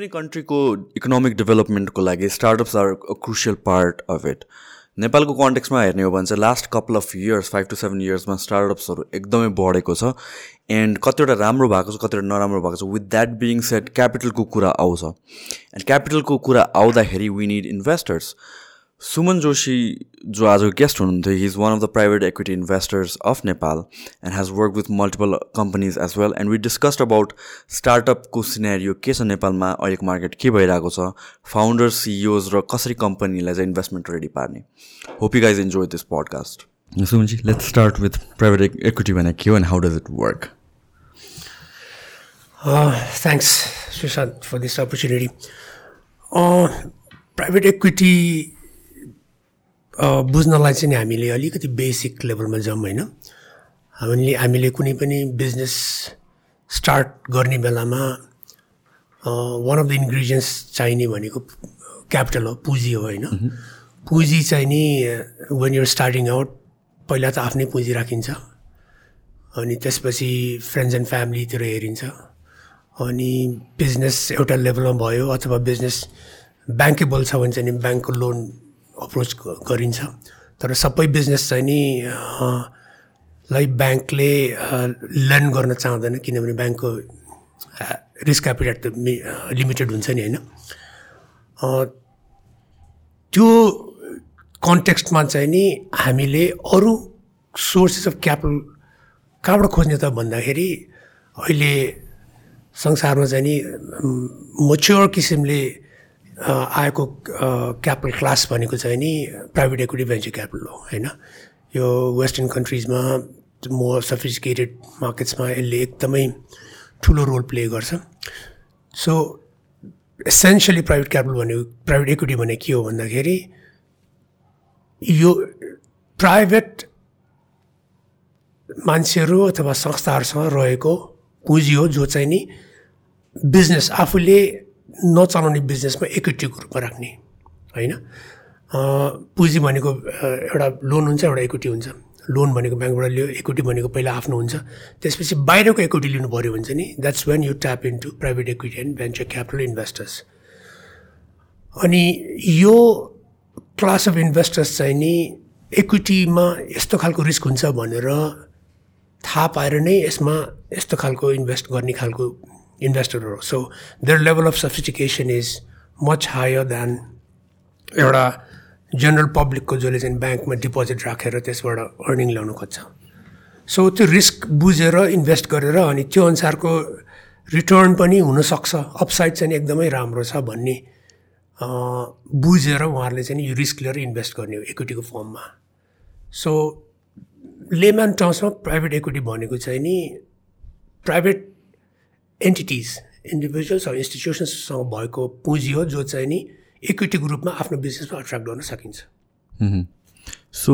पनि कन्ट्रीको इकोनोमिक डेभलपमेन्टको लागि startups are a crucial part of it नेपालको कन्टेक्समा हेर्ने हो भने चाहिँ last couple of years five to seven इयर्समा स्टार्टअप्सहरू एकदमै बढेको छ। एन्ड कतिवटा राम्रो भएको छ कतिवटा नराम्रो भएको छ। विथ द्याट बिङ सेट क्यापिटलको कुरा आउँछ। एन्ड क्यापिटलको कुरा आउँदाखेरि we need investors Suman Joshi जो आज गेस्ट हुनुहुन्थ्यो he is one of the private equity investors of Nepal and has work with multiple companies as well and we discussed about स्टार्टअपको scenario के छ नेपालमा अहिलेको मार्केट के भइरहेको छ फाउन्डर्स सिइओज र कसरी कम्पनीलाई चाहिँ इन्भेस्टमेन्ट रेडी पार्ने। Hope you guys enjoy this podcast Sumanji let's start with private equity भने के हो and how does it work thanks Sushant for this opportunity private equity बुझ्नलाई चाहिँ हामीले अलिकति बेसिक लेभलमा जाउँ होइन। हामीले हामीले कुनै पनि बिजनेस स्टार्ट गर्ने बेलामा वान अफ द इन्ग्रिडियन्ट्स चाहिने भनेको क्यापिटल हो पुँजी हो होइन। पुँजी चाहिँ नि वेन युर स्टार्टिङ आउट पहिला त आफ्नै पुँजी राखिन्छ। अनि त्यसपछि फ्रेन्ड्स एन्ड फ्यामिलीतिर हेरिन्छ। अनि बिजनेस एउटा लेभलमा भयो अथवा बिजनेस ब्याङ्केबल छ भने चाहिँ ब्याङ्कको लोन अप्रोच गरिन्छ। तर सबै बिजनेस चाहिँ नि लाई ब्याङ्कले लर्न गर्न चाहँदैन किनभने ब्याङ्कको रिस्क क्यापिटल त लिमिटेड हुन्छ नि होइन। त्यो कन्टेक्स्टमा चाहिँ नि हामीले अरू सोर्सेस अफ क्यापिटल कहाँबाट खोज्ने त भन्दाखेरि अहिले संसारमा चाहिँ नि मच्योर किसिमले आएको क्यापिटल क्लास भनेको चाहिँ नि प्राइभेट इक्विटी भेन्चर क्यापिटल हो होइन? यो वेस्टर्न कन्ट्रिजमा मोर सफिस्टिकेटेड मार्केट्समा यसले एकदमै ठुलो रोल प्ले गर्छ। सो एसेन्सियली प्राइभेट क्यापिटल भनेको प्राइभेट इक्विटी भने के हो भन्दाखेरि यो प्राइभेट मान्छेहरू अथवा संस्थाहरूसँग रहेको पुँजी हो जो चाहिँ नि बिजनेस आफूले नचलाउने बिजनेसमा इक्विटीको रूपमा राख्ने होइन? पुँजी भनेको एउटा लोन हुन्छ एउटा इक्विटी हुन्छ। लोन भनेको ब्याङ्कबाट लियो इक्विटी भनेको पहिला आफ्नो हुन्छ। त्यसपछि बाहिरको इक्विटी लिनु पऱ्यो भने चाहिँ नि that's when you tap in to private equity and venture capital investors अनि यो क्लास अफ इन्भेस्टर्स चाहिँ नि इक्विटीमा यस्तो खालको रिस्क हुन्छ भनेर थाहा पाएर नै यसमा यस्तो खालको इन्भेस्ट गर्ने खालको इन्भेस्टरहरू so their level of sophistication is much higher than एउटा जेनरल पब्लिकको जसले चाहिँ ब्याङ्कमा डिपोजिट राखेर त्यसबाट अर्निङ ल्याउनु खोज्छ। सो त्यो रिस्क बुझेर इन्भेस्ट गरेर अनि त्यो अनुसारको रिटर्न पनि हुनसक्छ। अपसाइड चाहिँ एकदमै राम्रो छ भन्ने बुझेर उहाँहरूले चाहिँ यो रिस्क लिएर इन्भेस्ट गर्ने हो इक्विटीको फर्ममा। सो लेम्यान टर्म्समा प्राइभेट इक्विटी भनेको चाहिँ नि प्राइभेट एन्टिटिज इन्डिभिजुअल्स इन्स्टिट्युसन्ससँग भएको पुँजी हो जो चाहिँ नि इक्विटीको रूपमा आफ्नो बिजनेसमा अट्र्याक्ट गर्न सकिन्छ। सो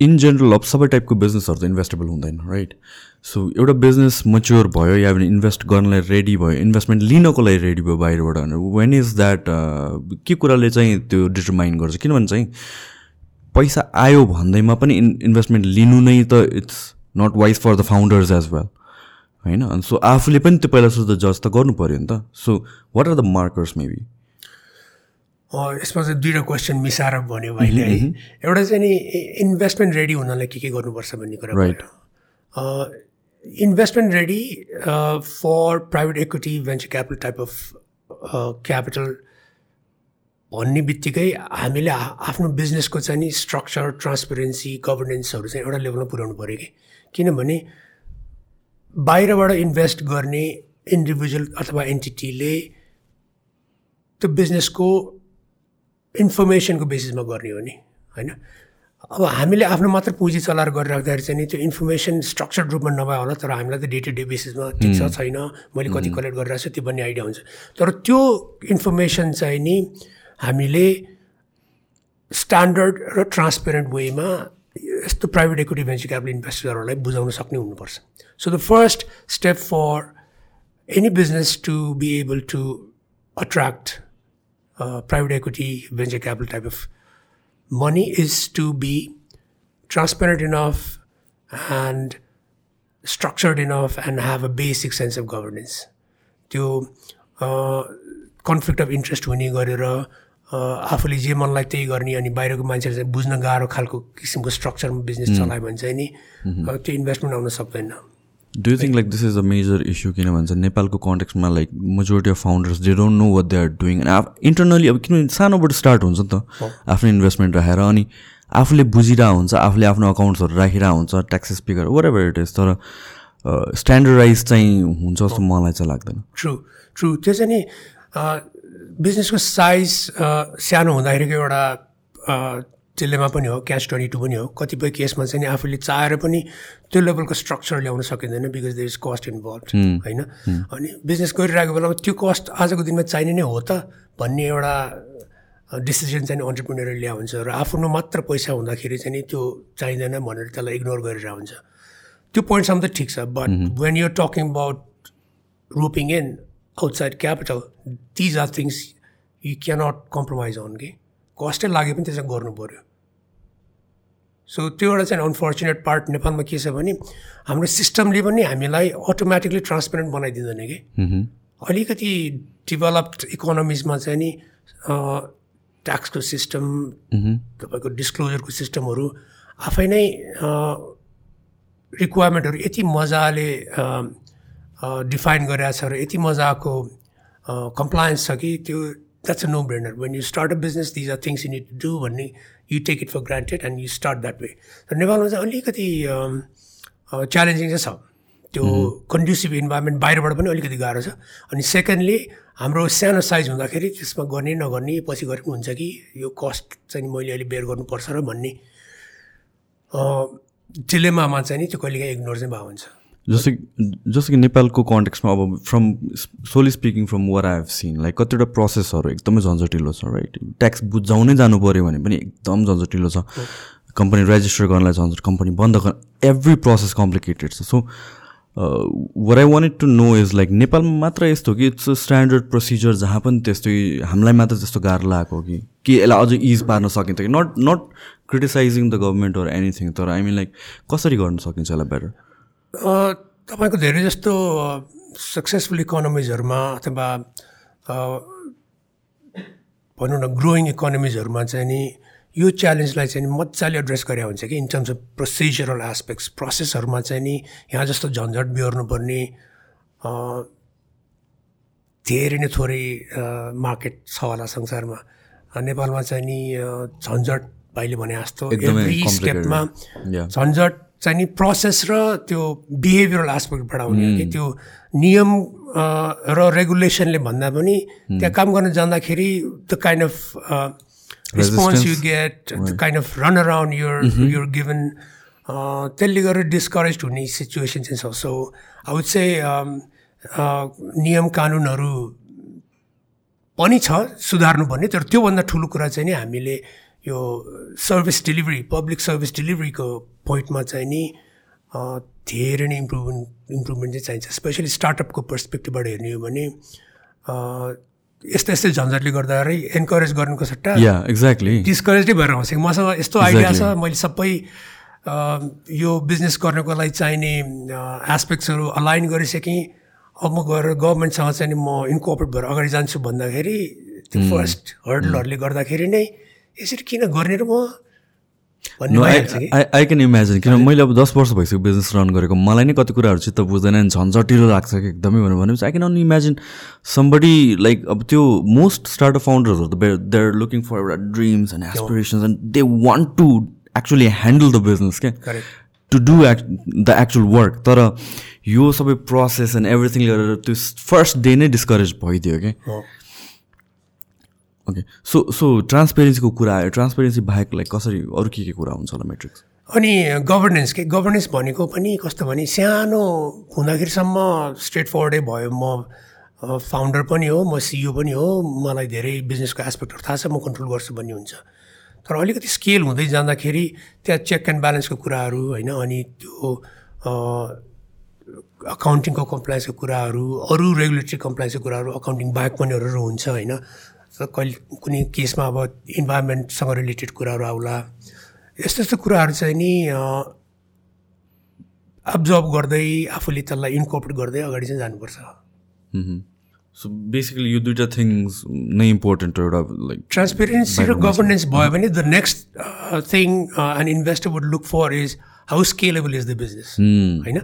इन जेनरल अब सबै टाइपको बिजनेसहरू त इन्भेस्टेबल हुँदैन राइट सो एउटा बिजनेस मच्योर भयो या भने इन्भेस्ट गर्नलाई रेडी भयो इन्भेस्टमेन्ट लिनको लागि रेडी भयो बाहिरबाट वेन इज द्याट के कुराले चाहिँ त्यो डिटर्माइन गर्छ? किनभने चाहिँ पैसा आयो भन्दैमा पनि इन इन्भेस्टमेन्ट लिनु नै त it's not wise for the founders as well होइन? अनि सो आफूले पनि त्यो पहिला सोच्दा जज त गर्नु पऱ्यो नि त। So what are the markers maybe यसमा चाहिँ दुईवटा क्वेसन मिसाएर भन्यो भाइले है। एउटा चाहिँ नि इन्भेस्टमेन्ट रेडी हुनलाई के के गर्नुपर्छ भन्ने कुरा right investment ready for private equity venture capital type of capital भन्ने बित्तिकै हामीले आफ्नो बिजनेसको चाहिँ नि स्ट्रक्चर ट्रान्सपेरेन्सी गभर्नेन्सहरू चाहिँ एउटा लेभलमा पुर्याउनु पऱ्यो कि। किनभने बाहिरबाट इन्भेस्ट गर्ने इन्डिभिजुअल अथवा एन्टिटीले त्यो बिजनेसको इन्फर्मेसनको बेसिसमा गर्ने हो नि होइन? अब हामीले आफ्नो मात्र पुँजी चलाएर गरिराख्दाखेरि चाहिँ नि त्यो इन्फर्मेसन स्ट्रक्चर्ड रूपमा नभए होला तर हामीलाई त डे टु डे बेसिसमा ठिक छ छैन। मैले कति कलेक्ट गरिरहेको छु त्यो भन्ने आइडिया हुन्छ। तर त्यो इन्फर्मेसन चाहिँ नि हामीले स्ट्यान्डर्ड र ट्रान्सपेरेन्ट वेमा यस्तो प्राइभेट इक्विटी भेन्चर क्यापिटल इन्भेस्टरहरूलाई बुझाउन सक्ने हुनुपर्छ so the first step for any business to be able to attract private equity, venture capital type of money is to be transparent enough and structured enough and have a basic sense of governance. त्यो conflict of interest हुने गरेर a, आफूले जे मनलाई त्यही गर्ने अनि बाहिरको मान्छेले चाहिँ बुझ्न गाह्रो खालको किसिमको स्ट्रक्चरमा बिजनेस चलायो भने चाहिँ नि त्यो इन्भेस्टमेन्ट आउन सक्दैन। Do you think like this is a major issue किन भन्छ नेपालको कन्टेक्समा like majority of founders they don't know what they are doing and internally अब किनभने सानोबाट स्टार्ट हुन्छ नि त आफ्नो इन्भेस्टमेन्ट राखेर अनि आफूले बुझिरहेको हुन्छ आफूले आफ्नो अकाउन्ट्सहरू राखिरहेको हुन्छ taxes speaker wherever it is तर स्ट्यान्डर्डाइज चाहिँ हुन्छ जस्तो मलाई चाहिँ लाग्दैन। ट्रु ट्रु त्यो चाहिँ नि बिजनेसको साइज सानो हुँदाखेरिको एउटा डिलेमा पनि हो क्यास ट्वेन्टी टू पनि हो। कतिपय केसमा चाहिँ आफूले चाहेर पनि त्यो लेभलको स्ट्रक्चर ल्याउन सकिँदैन because there is cost involve होइन? अनि बिजनेस गरिरहेको बेलामा त्यो कस्ट आजको दिनमा चाहिने नै हो त भन्ने एउटा डिसिजन चाहिँ अन्टरप्रिनेर ल्या हुन्छ र आफ्नो मात्र पैसा हुँदाखेरि चाहिँ नि त्यो चाहिँदैन भनेर त्यसलाई इग्नोर गरेर हुन्छ। त्यो पोइन्टसम्म त ठिक छ but when you're talking about roping in outside capital these are things you cannot compromise on कि कस्टै लागे पनि त्यसमा गर्नु पऱ्यो सो त्यो एउटा चाहिँ अनफर्चुनेट पार्ट नेपालमा के छ भने हाम्रो सिस्टमले पनि हामीलाई अटोमेटिकली ट्रान्सपेरेन्ट बनाइदिँदैन कि अलिकति डेभलप्ड इकोनोमिजमा चाहिँ नि ट्याक्सको सिस्टम तपाईँको डिस्क्लोजरको सिस्टमहरू आफै नै रिक्वायरमेन्टहरू यति मजाले डिफाइन गरेको छ र यति मजाको कम्प्लायन्स छ कि त्यो that's a no brainer when you start a business these are things you need to do भन्ने you take it for granted and you start that way र नेपालमा चाहिँ अलिकति च्यालेन्जिङ चाहिँ छ। त्यो कन्ड्युसिभ इन्भाइरोमेन्ट बाहिरबाट पनि अलिकति गाह्रो छ। अनि सेकेन्डली हाम्रो सानो साइज हुँदाखेरि त्यसमा गर्ने नगर्ने पछि गरे पनि हुन्छ कि यो कस्ट चाहिँ मैले अहिले बेयर गर्नुपर्छ र भन्ने डिलेमामा चाहिँ नि त्यो कहिलेकाहीँ इग्नोर चाहिँ भएको हुन्छ। जस्तो जस्तो कि नेपालको कन्टेक्समा अब from solely speaking from where I have seen like कतिवटा प्रोसेसहरू एकदमै झन्झटिलो छ राइट ट्याक्स बुझाउनै जानु पऱ्यो भने पनि एकदम झन्झटिलो छ। कम्पनी रेजिस्टर गर्नलाई झन्झट कम्पनी बन्द गर्न एभ्री प्रोसेस कम्प्लिकेटेड छ। So what I wanted to know is like नेपालमा मात्र यस्तो कि इट्स स्ट्यान्डर्ड प्रोसिजर जहाँ पनि त्यस्तै हामीलाई मात्र त्यस्तो गाह्रो लागेको कि कि यसलाई अझ इज पार्न सकिन्छ कि? Not not criticizing the government or anything तर आई मिन लाइक कसरी गर्न सकिन्छ यसलाई बेटर तपाईँको धेरै जस्तो सक्सेसफुल इकोनोमिजहरूमा अथवा भनौँ न ग्रोइङ इकोनोमिजहरूमा चाहिँ नि यो च्यालेन्जलाई चाहिँ मजाले एड्रेस गरे हुन्छ कि in terms of procedural aspects प्रोसेसहरूमा चाहिँ नि यहाँ जस्तो झन्झट बिहोर्नुपर्ने धेरै नै थोरै मार्केट छ होला संसारमा नेपालमा चाहिँ नि झन्झट भाइले भने जस्तो एभ्री. स्टेपमा. झन्झट चाहिँ नि प्रोसेस र त्यो बिहेभियरल एस्पेक्टबाट आउने हो कि त्यो नियम र रेगुलेसनले भन्दा पनि त्यहाँ काम गर्न जाँदाखेरि the kind of response you get the kind of run around your your given त्यसले गर्दा डिस्करेज हुने सिचुएसन चाहिँ छ। सो आई वुड से नियम कानुनहरू पनि छ सुधार्नुपर्ने तर त्योभन्दा ठुलो कुरा चाहिँ नि हामीले यो सर्भिस डेलिभरी पब्लिक सर्भिस डेलिभरीको पोइन्टमा चाहिँ नि धेरै नै इम्प्रुभमेन्ट इम्प्रुभमेन्ट चाहिँ चाहिन्छ। स्पेसली स्टार्टअपको पर्सपेक्टिभबाट हेर्ने हो भने यस्तो यस्तै झन्झटले गर्दाखेरि एन्करेज गर्नुको सट्टा एक्ज्याक्टली डिस्करेजै भएर आउँछ कि मसँग यस्तो आइडिया छ मैले सबै यो बिजनेस गर्नको लागि चाहिने एस्पेक्ट्सहरू अलाइन गरिसकेँ। अब म गएर गभर्मेन्टसँग चाहिँ नि म इन्कोपरेट भएर अगाडि जान्छु भन्दाखेरि त्यो फर्स्ट हर्डलहरूले गर्दाखेरि नै यसरी किन गर्ने र म? आई क्यान इमेजिन किन मैले अब दस वर्ष भइसक्यो बिजनेस रन गरेको। मलाई नै कति कुराहरू चित्त बुझ्दैन नि झन्झटिलो लाग्छ कि एकदमै भनेर भनेपछि I can imagine somebody like अब त्यो मोस्ट स्टार्टअप फाउन्डर्सहरू त दे आर लुकिङ फर एउटा dreams and aspirations and they want to actually handle the business क्या to do act the actual work तर यो सबै प्रोसेस एन्ड एभ्रिथिङ गरेर त्यो फर्स्ट डे नै डिस्करेज भइदियो कि हो ओके सो सो ट्रान्सपेरेन्सीको कुरा आयो ट्रान्सपेरेन्सी बाहेक लाइक कसरी अरू के के कुरा हुन्छ होला मेट्रिक्स अनि गभर्नेन्स के? गभर्नेन्स भनेको पनि कस्तो भने सानो हुँदाखेरिसम्म स्ट्रेट फरवर्डै भयो। म फाउन्डर पनि हो म सिइओ पनि हो मलाई धेरै बिजनेसको एस्पेक्टहरू थाहा छ म कन्ट्रोल गर्छु भन्ने हुन्छ। तर अलिकति स्केल हुँदै जाँदाखेरि त्यहाँ चेक एन्ड ब्यालेन्सको कुराहरू होइन अनि त्यो अकाउन्टिङको कम्प्लायन्सको कुराहरू अरू रेगुलेटरी कम्प्लायन्सको कुराहरू अकाउन्टिङ बाहेक पनि अरू हुन्छ होइन। कहिले कुनै केसमा अब इन्भाइरोमेन्टसँग रिलेटेड कुराहरू आउला। यस्तो यस्तो कुराहरू चाहिँ नि अब्जर्भ गर्दै आफूले त्यसलाई इन्कर्पोरेट गर्दै अगाडि चाहिँ जानुपर्छ। सो बेसिकली यो दुइटा थिङ्स नै इम्पोर्टेन्ट हो एउटा लाइक ट्रान्सपेरेन्सी र गभर्नेन्स भयो भने the next thing an investor would look for is how scalable is the business होइन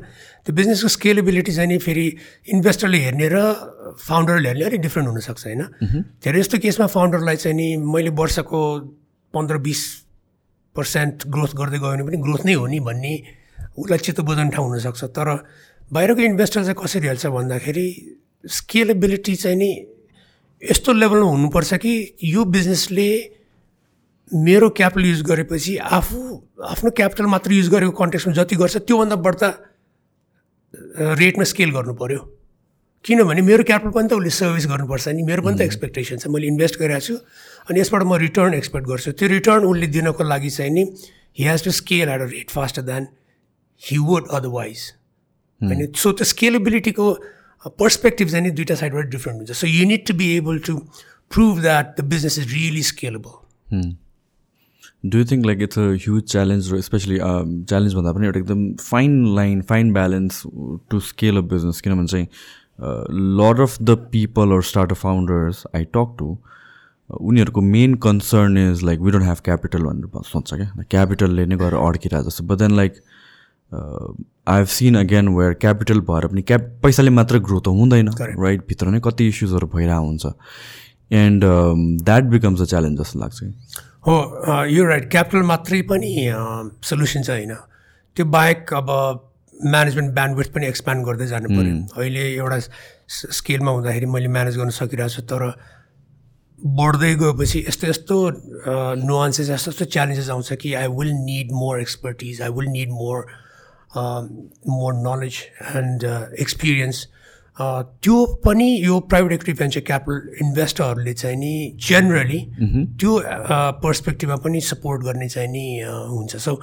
त्यो बिजनेसको स्केलेबिलिटी चाहिँ नि फेरि इन्भेस्टरले हेर्ने र फाउन्डरले हेर्ने अलिक डिफ्रेन्ट हुनसक्छ होइन धेरै जस्तो केसमा फाउन्डरलाई चाहिँ नि मैले वर्षको पन्ध्र बिस पर्सेन्ट ग्रोथ गर्दै गयो भने पनि ग्रोथ नै हो नि भन्ने उसलाई चित्त बुझाउने ठाउँ हुनसक्छ तर बाहिरको इन्भेस्टर चाहिँ कसरी हेर्छ भन्दाखेरि स्केलेबिलिटी चाहिँ नि यस्तो लेभलमा हुनुपर्छ कि यो बिजनेसले मेरो क्यापिटल युज गरेपछि आफू आफ्नो क्यापिटल मात्र युज गरेको कन्टेक्समा जति गर्छ त्योभन्दा बढ्ता रेटमा स्केल गर्नु पऱ्यो किनभने मेरो क्यापिटल पनि त उसले सर्भिस गर्नुपर्छ नि। मेरो पनि त एक्सपेक्टेसन छ। मैले इन्भेस्ट गरिरहेको छु अनि यसबाट म रिटर्न एक्सपेक्ट गर्छु। त्यो रिटर्न उसले दिनको लागि चाहिँ नि he has to scale at a rate faster than he would otherwise होइन सो त्यो स्केलेबिलिटीको पर्सपेक्टिभ चाहिँ नि दुइटा साइडबाट डिफ्रेन्ट हुन्छ। So you need to be able to prove that the business is really scalable do think like it's a huge challenge र especially challenge भन्दा पनि एउटा एकदम fine line fine balance to scale of business किनभने चाहिँ lot of the people or start of founders I talk to उनीहरूको main concern is like we don't have capital भनेर सोध्छ क्या। क्यापिटलले नै गएर अड्किरहेको जस्तो। But then like I have seen again where capital भएर पनि क्याप पैसाले मात्र ग्रो त हुँदैन राइट भित्र नै कति इस्युजहरू भइरहेको हुन्छ। And that becomes a challenge जस्तो लाग्छ। हो यो राइट क्यापिटल मात्रै पनि सल्युसन चाहिँ होइन। त्यो बाहेक अब म्यानेजमेन्ट ब्यान्डविथ पनि एक्सप्यान्ड गर्दै जानु पऱ्यो अहिले एउटा स्केलमा हुँदाखेरि मैले म्यानेज गर्न सकिरहेको छु तर बढ्दै गएपछि यस्तो यस्तो नुवान्सेस यस्तो यस्तो च्यालेन्जेस आउँछ कि I will need more expertise I will need more more knowledge and experience त्यो पनि यो प्राइभेट इक्विटी भेन्चर क्यापिटल इन्भेस्टरहरूले चाहिँ नि जेनरली त्यो पर्सपेक्टिभमा पनि सपोर्ट गर्ने चाहिँ नि हुन्छ so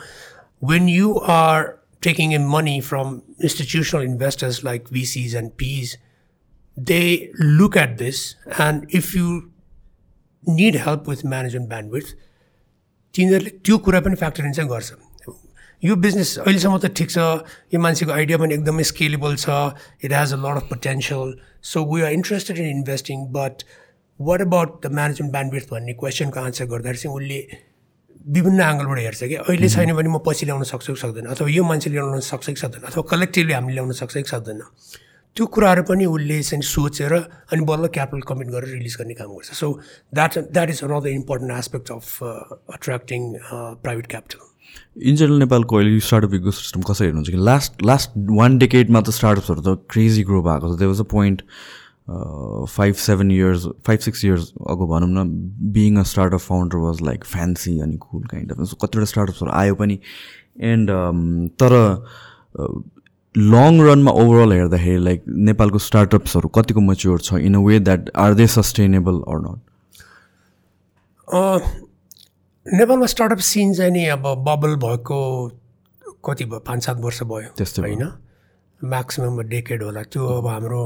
when you are taking in money from institutional investors like VCs and Ps, they look at this, and if you need help with management bandwidth, तिनीहरूले त्यो कुरा पनि फ्याक्टर इन चाहिँ गर्छ यो बिजनेस अहिलेसम्म त ठिक छ। यो मान्छेको आइडिया पनि एकदमै स्केलेबल छ। It has a lot of potential so we are interested in investing but what about the management bandwidth भन्ने क्वेसनको आन्सर गर्दाखेरि चाहिँ उसले विभिन्न एङ्गलबाट हेर्छ कि अहिले छैन भने म पछि ल्याउन सक्छु कि सक्दैन अथवा यो मान्छे ल्याउन सक्छ कि सक्दैन अथवा कलेक्टिभली हामीले ल्याउन सक्छ कि सक्दैन। त्यो कुराहरू पनि उसले चाहिँ सोचेर अनि बल्ल क्यापिटल कमिट गरेर रिलिज गर्ने काम गर्छ। So that that is on the important aspect of attracting private capital in general नेपालको अहिले स्टार्टअप इको सिस्टम कसरी हेर्नुहुन्छ कि लास्ट लास्ट वान डेकेडमा त स्टार्टअप्सहरू त क्रेजी ग्रो भएको छ। त्यो was a point five seven years five six years अगो भनौँ न being a startup founder was like fancy अनि कुल काइन्ड अफ सो कतिवटा स्टार्टअप्सहरू आयो पनि। एन्ड तर लङ रनमा ओभरअल हेर्दाखेरि लाइक नेपालको स्टार्टअप्सहरू कतिको मच्योर छ in a way that are they sustainable or not नेपालमा स्टार्टअप सिन चाहिँ नि अब बबल भएको कति भयो? पाँच सात वर्ष भयो त्यस्तै होइन? म्याक्सिमम् डेकेड होला। त्यो अब हाम्रो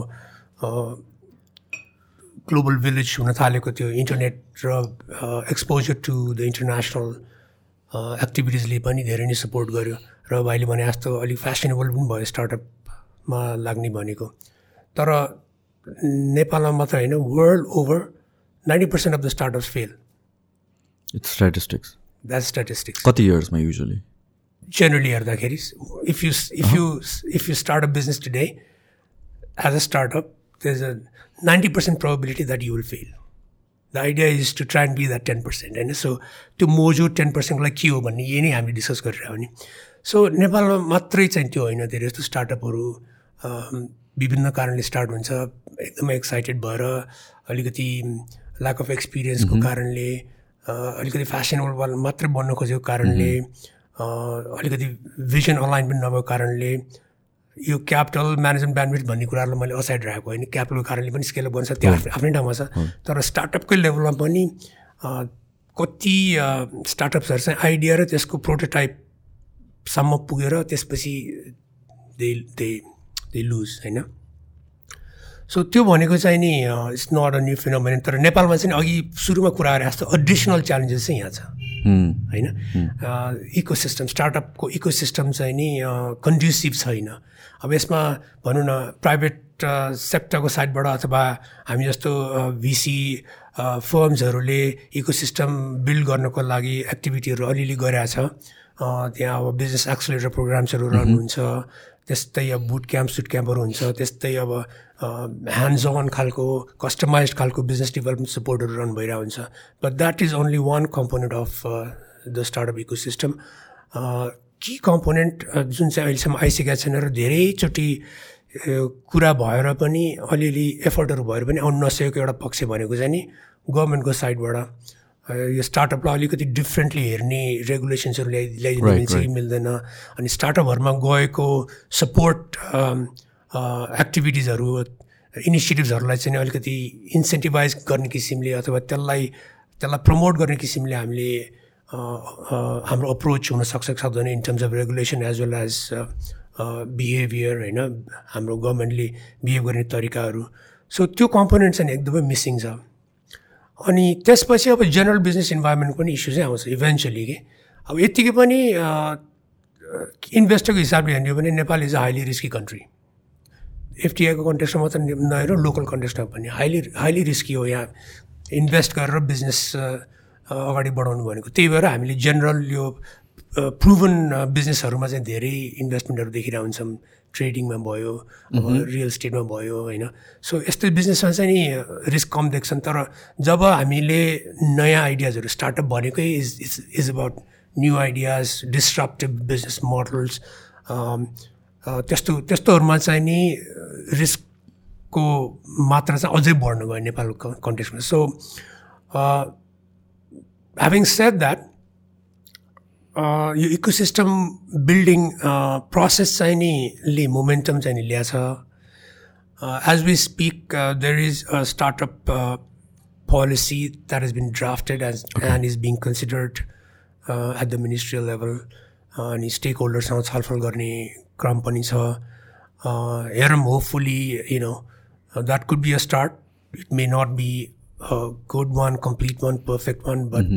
ग्लोबल भिलेज हुन थालेको थियो इन्टरनेट र एक्सपोजर टु द इन्टरनेसनल एक्टिभिटिजले पनि धेरै नै सपोर्ट गर्यो। र अहिले भने जस्तो अलिक फेसनेबल पनि भयो स्टार्टअपमा लाग्ने भनेको। तर नेपालमा मात्र होइन world over ninety percent of the startups fail it's statistics that statistics कति इयर्समा युजली जेनरली हेर्दाखेरि if you if you if you start a business today as a startup there's a 90% probability that you will fail. The idea is to and be that ten percent होइन so त्यो मोजो टेन पर्सेन्टलाई के हो भन्ने यही नै हामीले डिस्कस गरिरहेको नि सो नेपालमा मात्रै चाहिँ त्यो होइन धेरै जस्तो स्टार्टअपहरू विभिन्न कारणले स्टार्ट हुन्छ एकदमै एक्साइटेड भएर अलिकति ल्याक अफ एक्सपिरियन्सको कारणले। अलिकति फेसनेबल मात्रै बन्न खोजेको कारणले अलिकति भिजन अनलाइन पनि नभएको कारणले यो क्यापिटल म्यानेजमेन्ट ब्यान्डविथ भन्ने कुराहरूलाई मैले असाइड राखेको होइन। क्यापिटलको कारणले पनि स्केल बन्छ त्यो आफ्नै ठाउँमा छ। तर स्टार्टअपकै लेभलमा पनि कति स्टार्टअप्सहरू चाहिँ आइडिया र त्यसको प्रोटोटाइपसम्म पुगेर त्यसपछि दे दे दे लुज होइन? सो त्यो भनेको चाहिँ नि it's not a new phenomenon तर नेपालमा चाहिँ अघि सुरुमा कुरा गरे जस्तो एडिसनल च्यालेन्जेस चाहिँ यहाँ छ। होइन? इको सिस्टम स्टार्टअपको इको सिस्टम चाहिँ नि कन्ड्युसिभ छैन। अब यसमा भनौँ न प्राइभेट सेक्टरको साइडबाट अथवा हामी जस्तो भिसी फर्म्सहरूले इको सिस्टम बिल्ड गर्नको लागि एक्टिभिटीहरू अलिअलि गरिरहेछ त्यहाँ अब बिजनेस एक्सलेटर प्रोग्राम्सहरू रन हुन्छ। त्यस्तै अब बुट क्याम्प सुट क्याम्पहरू हुन्छ। त्यस्तै अब ह्यान्ड्स अन खालको कस्टमाइज खालको बिजनेस डेभलपमेन्ट सपोर्टहरू रन भइरहेको हुन्छ. But that is only one component of the startup ecosystem कि कम्पोनेन्ट जुन चाहिँ अहिलेसम्म आइसकेका छैन र धेरैचोटि कुरा भएर पनि अलिअलि एफर्टहरू भएर पनि आउनु नसकेको एउटा पक्ष भनेको चाहिँ नि गभर्मेन्टको साइडबाट यो स्टार्टअपलाई अलिकति डिफ्रेन्टली हेर्ने रेगुलेसन्सहरू ल्याइ ल्याइदिनु मिल्छ कि मिल्दैन। अनि स्टार्टअपहरूमा गएको सपोर्ट एक्टिभिटिजहरू इनिसिएटिभ्सहरूलाई चाहिँ अलिकति इन्सेन्टिभाइज गर्ने किसिमले अथवा त्यसलाई त्यसलाई प्रमोट गर्ने किसिमले हामीले हाम्रो अप्रोच हुनसक्छ सक्दैन in terms of regulation as well as behaviour होइन? हाम्रो गभर्मेन्टले बिहेभ गर्ने तरिकाहरू। सो त्यो कम्पोनेन्ट चाहिँ एकदमै मिसिङ छ। अनि त्यसपछि अब जेनरल बिजनेस इन्भाइरोमेन्ट पनि इस्यु चाहिँ आउँछ इभेन्चुली कि? अब यत्तिकै पनि इन्भेस्टरको हिसाबले हेर्ने हो भने Nepal is a highly risky country एफटिआईको कन्टेक्स्टमा मात्र नहेर लोकल कन्टेक्स्टमा पनि। हाइली हाइली रिस्की हो यहाँ। इन्भेस्ट गरेर बिजनेस अगाडि बढाउनु भनेको। त्यही भएर हामीले जेनरल यो प्रुभन बिजनेसहरूमा चाहिँ धेरै इन्भेस्टमेन्टहरू देखिरहेको हुन्छौँ ट्रेडिङमा भयो रियल इस्टेटमा भयो होइन। सो यस्तो बिजनेसमा चाहिँ नि रिस्क कम देख्छन्। तर जब हामीले नयाँ आइडियाजहरू स्टार्टअप भनेकै is is is about new ideas disruptive business models त्यस्तो त्यस्तोहरूमा चाहिँ नि रिस्कको मात्रा चाहिँ अझै बढ्नु गयो नेपालको कन्टेक्समा सो ह्याभिङ सेड द्याट यो इकोसिस्टम बिल्डिङ प्रोसेस चाहिँ नि ले मोमेन्टम चाहिँ नि ल्याछ। As we speak there is a startup policy that is been drafted as and is being considered at the ministerial level अनि स्टेक होल्डरसँग छलफल गर्ने क्रम पनि छ. हेरौँ hopefully you know that could be a start it may not be good one complete one perfect one but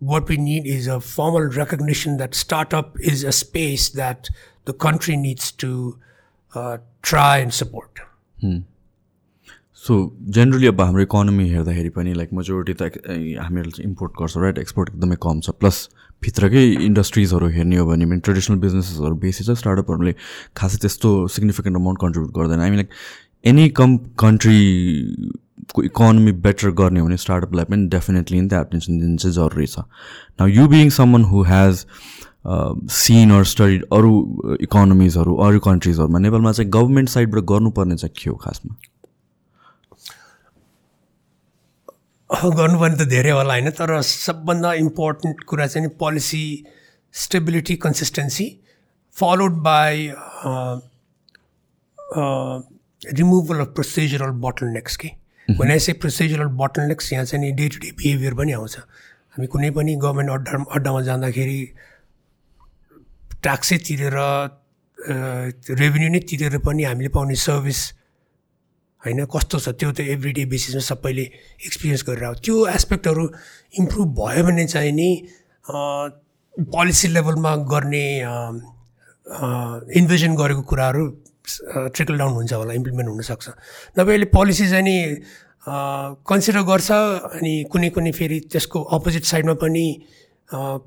what we need is a formal recognition that startup is a space that the country needs to uh, try and support. So generally अब हाम्रो economy हेर्दाखेरि पनि like majority त हामीहरूले चाहिँ import गर्छ right export एकदमै कम छ. प्लस भित्रकै इन्डस्ट्रिजहरू हेर्ने हो भने ट्रेडिसनल बिजनेसेसहरू बेसी छ स्टार्टअपहरूले खासै त्यस्तो सिग्निफिकेन्ट अमाउन्ट कन्ट्रिब्युट गर्दैन। मिन लाइक एनी कम कन्ट्री को इकोनोमी बेटर गर्ने भने स्टार्टअपलाई पनि डेफिनेटली नि त एटेन्सन दिनु चाहिँ जरुरी छ। Now you being someone who has seen or studied अरू इकोनोमिजहरू अरू कन्ट्रिजहरूमा नेपालमा चाहिँ गभर्मेन्ट साइडबाट गर्नुपर्ने चाहिँ के हो खासमा? गर्नुपर्ने त धेरै होला होइन? तर सबभन्दा इम्पोर्टेन्ट कुरा चाहिँ policy stability consistency followed by removal of procedural bottleneck के? I say procedural bottlenecks यहाँ चाहिँ नि डे टु डे बिहेभियर पनि आउँछ। हामी कुनै पनि गभर्मेन्ट अड्डा अड्डामा जाँदाखेरि ट्याक्सै तिरेर रेभेन्यू नै तिरेर पनि हामीले पाउने सर्भिस होइन कस्तो छ त्यो त एभ्री डे बेसिसमा सबैले एक्सपिरियन्स गरेर त्यो एस्पेक्टहरू इम्प्रुभ भयो भने चाहिँ नि पोलिसी लेभलमा गर्ने इन्भेजन गरेको कुराहरू ट्रिकल डाउन हुन्छ होला इम्प्लिमेन्ट हुनसक्छ। नभए अहिले पोलिसी चाहिँ नि कन्सिडर गर्छ अनि कुनै कुनै फेरि त्यसको अपोजिट साइडमा पनि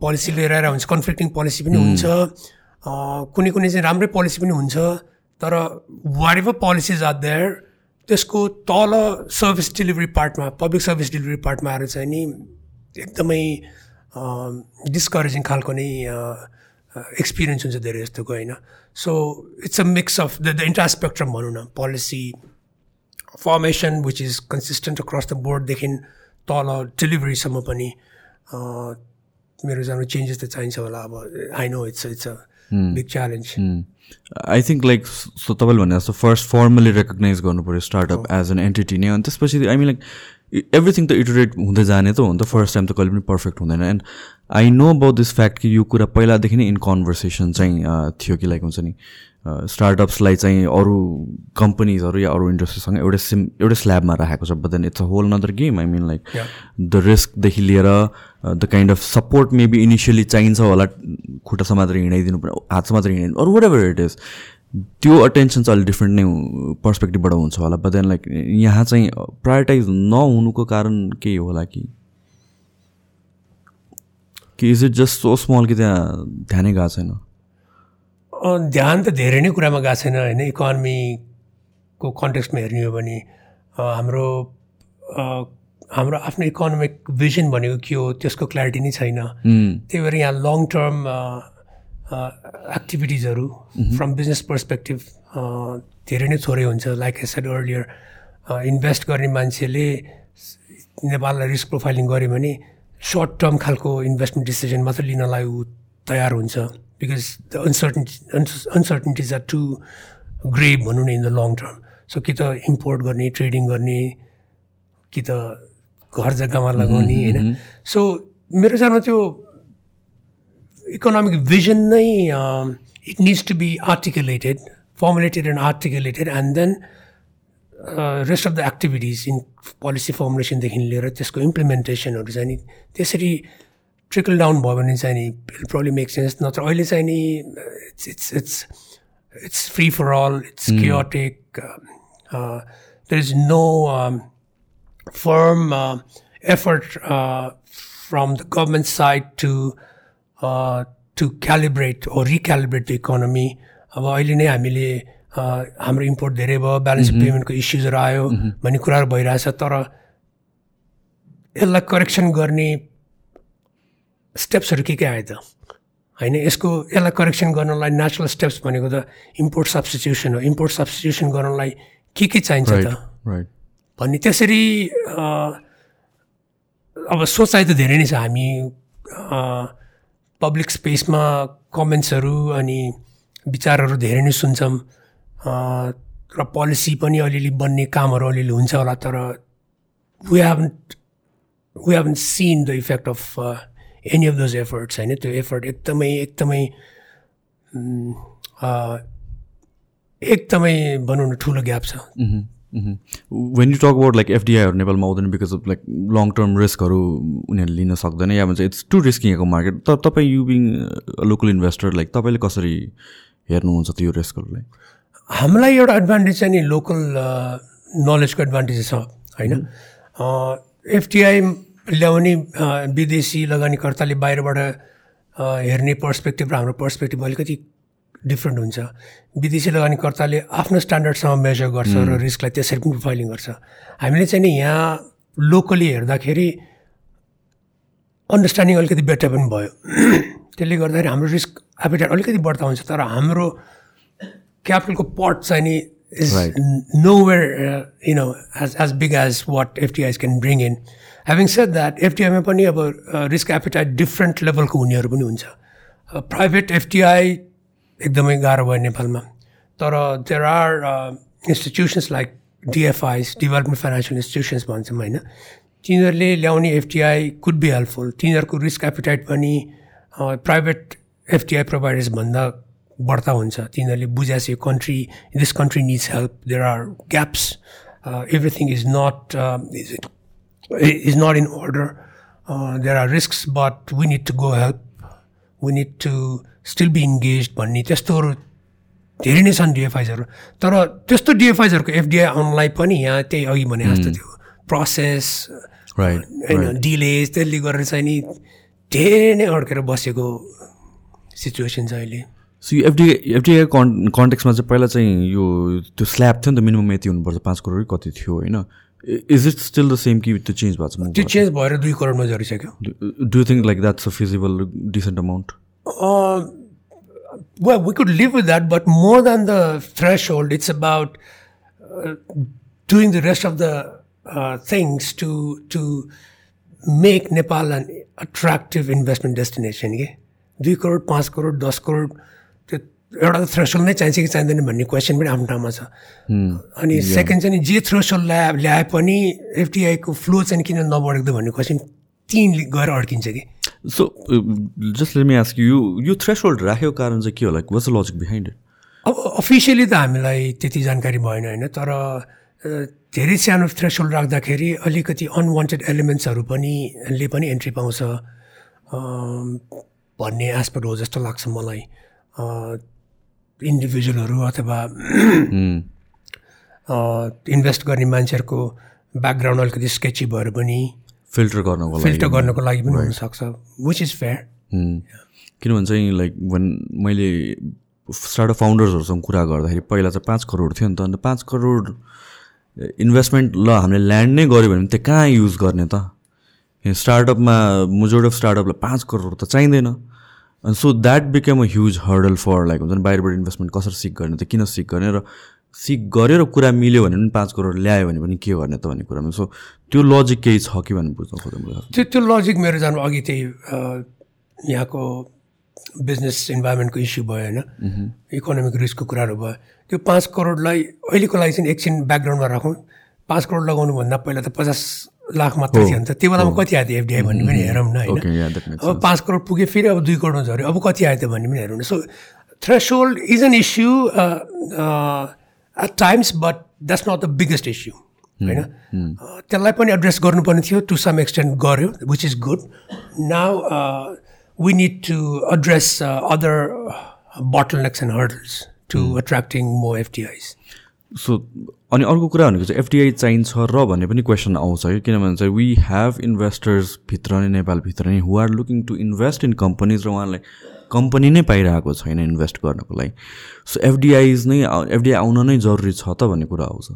पोलिसी लिएर आएर हुन्छ कन्फ्लिक्टिङ पोलिसी पनि हुन्छ। कुनै कुनै चाहिँ राम्रै पोलिसी पनि हुन्छ तर whatever policies are there त्यसको तल सर्भिस डेलिभरी पार्टमा पब्लिक सर्भिस डेलिभरी पार्टमा आएर चाहिँ नि एकदमै डिस्करेजिङ खालको नै एक्सपिरियन्स हुन्छ धेरै जस्तोको होइन? So it's a mix of the the entire spectrum भनौँ न। Policy formation which is consistent across the बोर्डदेखि तल डेलिभरीसम्म पनि मेरो जानु चेन्जेस त चाहिन्छ होला। अब I know it's it's a big challenge I think like so तपाईँले भने जस्तो फर्स्ट फर्मली रेकगनाइज गर्नु पऱ्यो स्टार्टअप एज एन एन्टिटी नै अनि त्यसपछि आई मिन लाइक एभ्रिथिङ त इटरेट हुँदै जाने त हो नि त। फर्स्ट टाइम त कहिले पनि पर्फेक्ट हुँदैन। And I know about this fact कि यो कुरा पहिलादेखि नै इन कन्भर्सेसन चाहिँ थियो कि लाइक हुन्छ नि। स्टार्टअप्सलाई चाहिँ अरू कम्पनीजहरू या अरू इन्डस्ट्रीसँग एउटै सिम एउटै स्ल्याबमा राखेको छ। But then it's a whole nother game I mean like the रिस्कदेखि लिएर the kind of support maybe initially चाहिन्छ होला खुट्टा समातेर हिँडाइदिनु पर्ने हात समातेर हिँडाइदिनु अरू वाट एभर इट इज त्यो अटेन्सन चाहिँ अलिक डिफ्रेन्ट नै पर्सपेक्टिभबाट हुन्छ होला बट देन लाइक यहाँ चाहिँ प्रायोरिटाइज नहुनुको कारण केही होला कि कि is it just so small कि त्यहाँ ध्यानै गएको छैन ध्यान त धेरै नै कुरामा गएको छैन होइन इकोनोमीको कन्टेक्स्टमा हेर्ने हो भने हाम्रो हाम्रो आफ्नो इकोनोमिक भिजन भनेको के हो त्यसको क्ल्यारिटी नै छैन। त्यही भएर यहाँ लङ टर्म एक्टिभिटिजहरू फ्रम बिजनेस पर्सपेक्टिभ धेरै नै थोरै हुन्छ। Like I said earlier invest गर्ने मान्छेले नेपाललाई रिस्क प्रोफाइलिङ गऱ्यो भने सर्ट टर्म खालको इन्भेस्टमेन्ट डिसिजन मात्र लिनलाई ऊ तयार हुन्छ। Because the uncertainty uncertainties are too grave भनौँ न in the long term so कि त इम्पोर्ट गर्ने ट्रेडिङ गर्ने कि त घर जग्गामा लगाउने होइन? सो मेरो विचारमा त्यो इकोनोमिक भिजन नै it needs to be articulated formulated and articulated and then rest of the activities in policy फर्मुलेसनदेखि लिएर त्यसको इम्प्लिमेन्टेसनहरू चाहिँ नि त्यसरी ट्रिकल डाउन भयो भने चाहिँ नि प्रब्लम मेक सेन्स नत्र अहिले चाहिँ नि it's it's it's it's free for all it's chaotic there is no firm effort from the government side to to calibrate or recalibrate the economy अब अहिले नै हामीले हाम्रो इम्पोर्ट धेरै भयो ब्यालेन्स पेमेन्टको इस्युजहरू आयो भन्ने कुराहरू भइरहेछ तर यसलाई करेक्सन गर्ने स्टेप्सहरू के के आयो त? होइन यसको यसलाई करेक्सन गर्नलाई नेचुरल स्टेप्स भनेको त इम्पोर्ट सब्सटिट्युसन हो। इम्पोर्ट सब्सटिट्युसन गर्नलाई के के चाहिन्छ त? भन्ने त्यसरी अब सोचाइ त धेरै नै छ हामी पब्लिक स्पेसमा कमेन्ट्सहरू अनि विचारहरू धेरै नै सुन्छौँ। र पोलिसी पनि अलिअलि बन्ने कामहरू अलिअलि हुन्छ होला तर we haven't we haven't seen the effect of any of those efforts होइन? त्यो एफर्ट एकदमै एकदमै एकदमै भनौँ न ठुलो ग्याप छ। When you talk about like एफडिआईहरू नेपालमा आउँदैन because of like long term रिस्कहरू उनीहरूले लिन सक्दैन या भन्छ इट्स टु रिस्किङ यहाँको मार्केट तर तपाईँ you being local investor like तपाईँले कसरी हेर्नुहुन्छ त्यो रिस्कहरूलाई हामीलाई एउटा एडभान्टेज चाहिँ नि लोकल नलेजको एडभान्टेज छ होइन एफटिआई ल्याउने विदेशी लगानीकर्ताले बाहिरबाट हेर्ने पर्सपेक्टिभ र हाम्रो पर्सपेक्टिभ अलिकति डिफ्रेन्ट हुन्छ। विदेशी लगानीकर्ताले आफ्नो स्ट्यान्डर्डसँग मेजर गर्छ र रिस्कलाई त्यसरी पनि प्रोफाइलिङ गर्छ। हामीले चाहिँ नि यहाँ लोकली हेर्दाखेरि अन्डरस्ट्यान्डिङ अलिकति बेटर पनि भयो। त्यसले गर्दाखेरि हाम्रो रिस्क एपिटाइट अलिकति बढ्ता हुन्छ तर हाम्रो क्यापिटलको पट चाहिँ नि is no where you know as as big as what FDIs can bring in having said that एफटिआईमा पनि अब रिस्क एपिटाइट डिफ्रेन्ट लेभलको हुनेहरू पनि हुन्छ। प्राइभेट एफटिआई एकदमै गाह्रो भयो नेपालमा। तर there are institutions like DFIs development financial institutions भन्छौँ होइन। तिनीहरूले ल्याउने एफटिआई कुड बी हेल्पफुल तिनीहरूको रिस्क एपिटाइट पनि प्राइभेट एफटिआई प्रोभाइडर्सभन्दा बढ्ता हुन्छ। तिनीहरूले बुझाएछ यो country this country needs help there are gaps everything is not is not in order there are risk but we need to go help we need to still be engage भन्ने त्यस्तोहरू धेरै नै छन् डिएफआइजहरू तर त्यस्तो डिएफआइजहरूको एफडिआई आउनलाई पनि यहाँ त्यही अघि भने जस्तो त्यो प्रोसेस होइन डिलेज त्यसले गरेर चाहिँ नि धेरै नै अड्केर बसेको सिचुएसन छ अहिले। सो यो एफडिए एफडिए कन् कन्टेक्समा चाहिँ पहिला चाहिँ यो त्यो स्ल्याब थियो नि त मिनिमम यति हुनुपर्छ पाँच करोड कति थियो होइन? Is it still the same कि त्यो चेन्ज भएको छ? त्यो चेन्ज भएर दुई करोडमा झरिसक्यो। Do think like that's a feasible decent amount well, we could live with that, but more than the threshold, it's about uh, doing the rest of the uh, things to to make Nepal an attractive investment destination. Okay? दुई करोड पाँच करोड दस करोड त्यो एउटा त threshold नै चाहिन्छ कि चाहिँदैन भन्ने क्वेसन पनि आफ्नो ठाउँमा छ अनि सेकेन्ड चाहिँ जे थ्रेसोल ल्याए ल्याए पनि एफटिआईको फ्लो चाहिँ किन नबढेको भन्ने क्वेसन त्यहीँ गएर अड्किन्छ कि so just let me ask you यो थ्रेस होल्ड राखेको कारण चाहिँ के होला वाट्स लजिक बिहाइन्ड इट अब अफिसियली त हामीलाई त्यति जानकारी भएन होइन? तर धेरै सानो थ्रेसोल्ड राख्दाखेरि अलिकति अनवान्टेड एलिमेन्ट्सहरू पनि ले पनि एन्ट्री पाउँछ। भन्ने एस्पेक्ट हो जस्तो लाग्छ मलाई। इन्डिभिजुअलहरू अथवा इन्भेस्ट गर्ने मान्छेहरूको ब्याकग्राउन्ड अलिकति स्केची भएर पनि फिल्टर गर्नको लागि फिल्टर गर्नको लागि पनि हुनसक्छ विच इज फेयर। किनभने चाहिँ लाइक भन मैले स्टार्टअप फाउन्डर्सहरूसँग कुरा गर्दाखेरि पहिला चाहिँ पाँच करोड थियो नि त अन्त पाँच करोड इन्भेस्टमेन्ट ल हामीले ल्यान्ड नै गऱ्यो भने त्यो कहाँ युज गर्ने त? स्टार्टअपमा मेजोरिटी अफ स्टार्टअपलाई पाँच करोड त चाहिँदैन। अनि so that became a huge hurdle for like हुन्छ नि बाहिरबाट इन्भेस्टमेन्ट कसरी सिक गर्ने त किन सिक गर्ने? र सिक गरेर कुरा मिल्यो भने पनि पाँच करोड ल्यायो भने पनि के गर्ने त भन्ने कुरामा? सो त्यो लजिक केही छ कि भन्ने बुझ्न खोजेँ त्यो त्यो लजिक मेरो जानु अघि त्यही यहाँको बिजनेस इन्भाइरोमेन्टको इस्यु भयो होइन? इकोनोमिक रिस्कको कुराहरू भयो। त्यो पाँच करोडलाई अहिलेको लागि चाहिँ एकछिन ब्याकग्राउन्डमा राखौँ। पाँच करोड लगाउनुभन्दा पहिला त पचास लाख मात्र थियो नि त। त्यो बेलामा कति आयो एफडिआई भन्ने पनि हेरौँ न होइन? अब पाँच करोड पुग्यो फेरि अब दुई करोडमा झऱ्यो। अब कति आयो त भन्ने पनि हेरौँ न। So threshold is an issue at times but that's not the biggest issue होइन त्यसलाई पनि एड्रेस गर्नुपर्ने थियो टु सम एक्सटेन्ट गऱ्यो which is good now we need to address other bottleneck and hurdles to attracting more FDIs so अनि अर्को कुरा भनेको चाहिँ एफडिआई चाहिन्छ र भन्ने पनि क्वेसन आउँछ कि किनभने चाहिँ वी हेभ इन्भेस्टर्स भित्र नै नेपालभित्र नै who are looking to invest in companies र उहाँलाई कम्पनी नै पाइरहेको छैन इन्भेस्ट गर्नको लागि। सो एफडिआइज नै एफडिआई आउन नै जरुरी छ त भन्ने कुरा आउँछ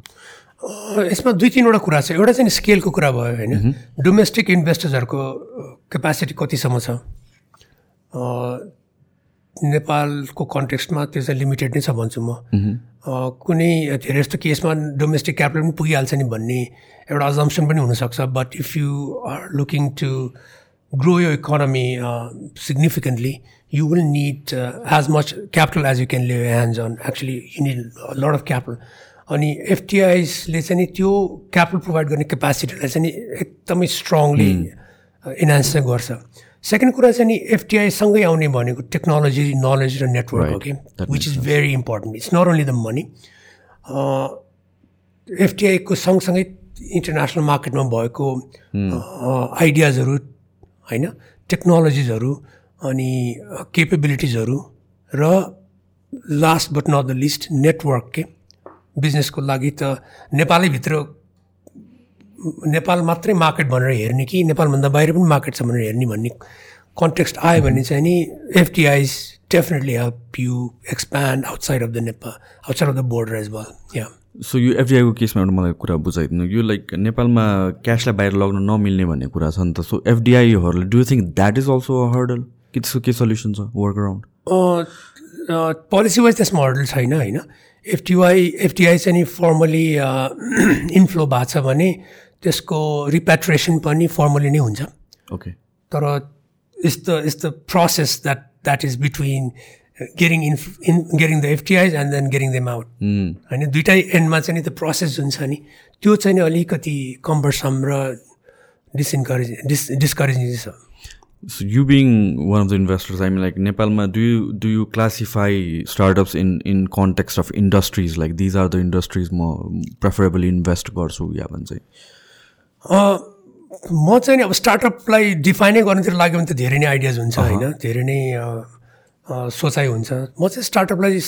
यसमा दुई तिनवटा कुरा छ। एउटा चाहिँ स्केलको कुरा भयो होइन। डोमेस्टिक इन्भेस्टर्सहरूको क्यापासिटी कतिसम्म छ? नेपालको कन्टेक्स्टमा त्यो चाहिँ लिमिटेड नै छ भन्छु म। कुनै धेरै जस्तो केसमा डोमेस्टिक क्यापिटल पनि पुगिहाल्छ नि भन्ने एउटा अजम्सन पनि हुनसक्छ। But if you are looking to grow यो economy significantly you will need as much capital as you can live hands on actually you need lot of capital अनि एफटिआइसले चाहिँ नि त्यो क्यापिटल प्रोभाइड गर्ने क्यापासिटीलाई चाहिँ नि एकदमै स्ट्रङली इन्हान्स चाहिँ गर्छ। सेकेन्ड कुरा चाहिँ नि एफटिआईसँगै आउने भनेको टेक्नोलोजी नलेज र नेटवर्क हो कि which is very important it's not only the money एफटिआईको सँगसँगै इन्टरनेसनल मार्केटमा भएको आइडियाजहरू होइन? टेक्नोलोजिजहरू अनि केपेबिलिटिजहरू र last but not the least network के बिजनेसको लागि त नेपालैभित्र नेपाल मात्रै मार्केट भनेर हेर्ने कि नेपालभन्दा बाहिर पनि मार्केट छ भनेर हेर्ने भन्ने कन्टेक्स्ट आयो भने चाहिँ नि FDIs definitely help you expand outside of the Nepal outside of the border as well yeah so यो एफडिआईको केसमा एउटा मलाई कुरा बुझाइदिनु यो लाइक नेपालमा क्यासलाई बाहिर लग्न नमिल्ने भन्ने कुरा छ नि त। So एफडिआईहरूले do think that is also a hurdle कि त्यसको के सल्युसन छ वर्क अराउन्ड? पोलिसी वाइज त्यसमा हर्डल छैन होइन? एफटिवाई एफटिआई चाहिँ नि फर्मली इन्फ्लो भएको छ भने त्यसको रिपेट्रेसन पनि फर्मली नै हुन्छ। ओके तर the it's the process that that is between getting in in getting the FDIs and then getting them out होइन दुइटै एन्डमा चाहिँ नि त्यो प्रोसेस जुन छ नि। त्यो चाहिँ अलिकति कम्बरसम र डिसइन्करेज डिस डिस्करेजिङ छ। So you being one of the investors, I mean, like Nepalma, do you do you classify startups in in context of industries? Like these are the industries more preferably invest गर्छु या भन्छ म चाहिँ नि अब स्टार्टअपलाई डिफाइनै गर्नुतिर लाग्यो भने त धेरै नै आइडियाज हुन्छ होइन धेरै नै सोचाइ हुन्छ म चाहिँ स्टार्टअपलाई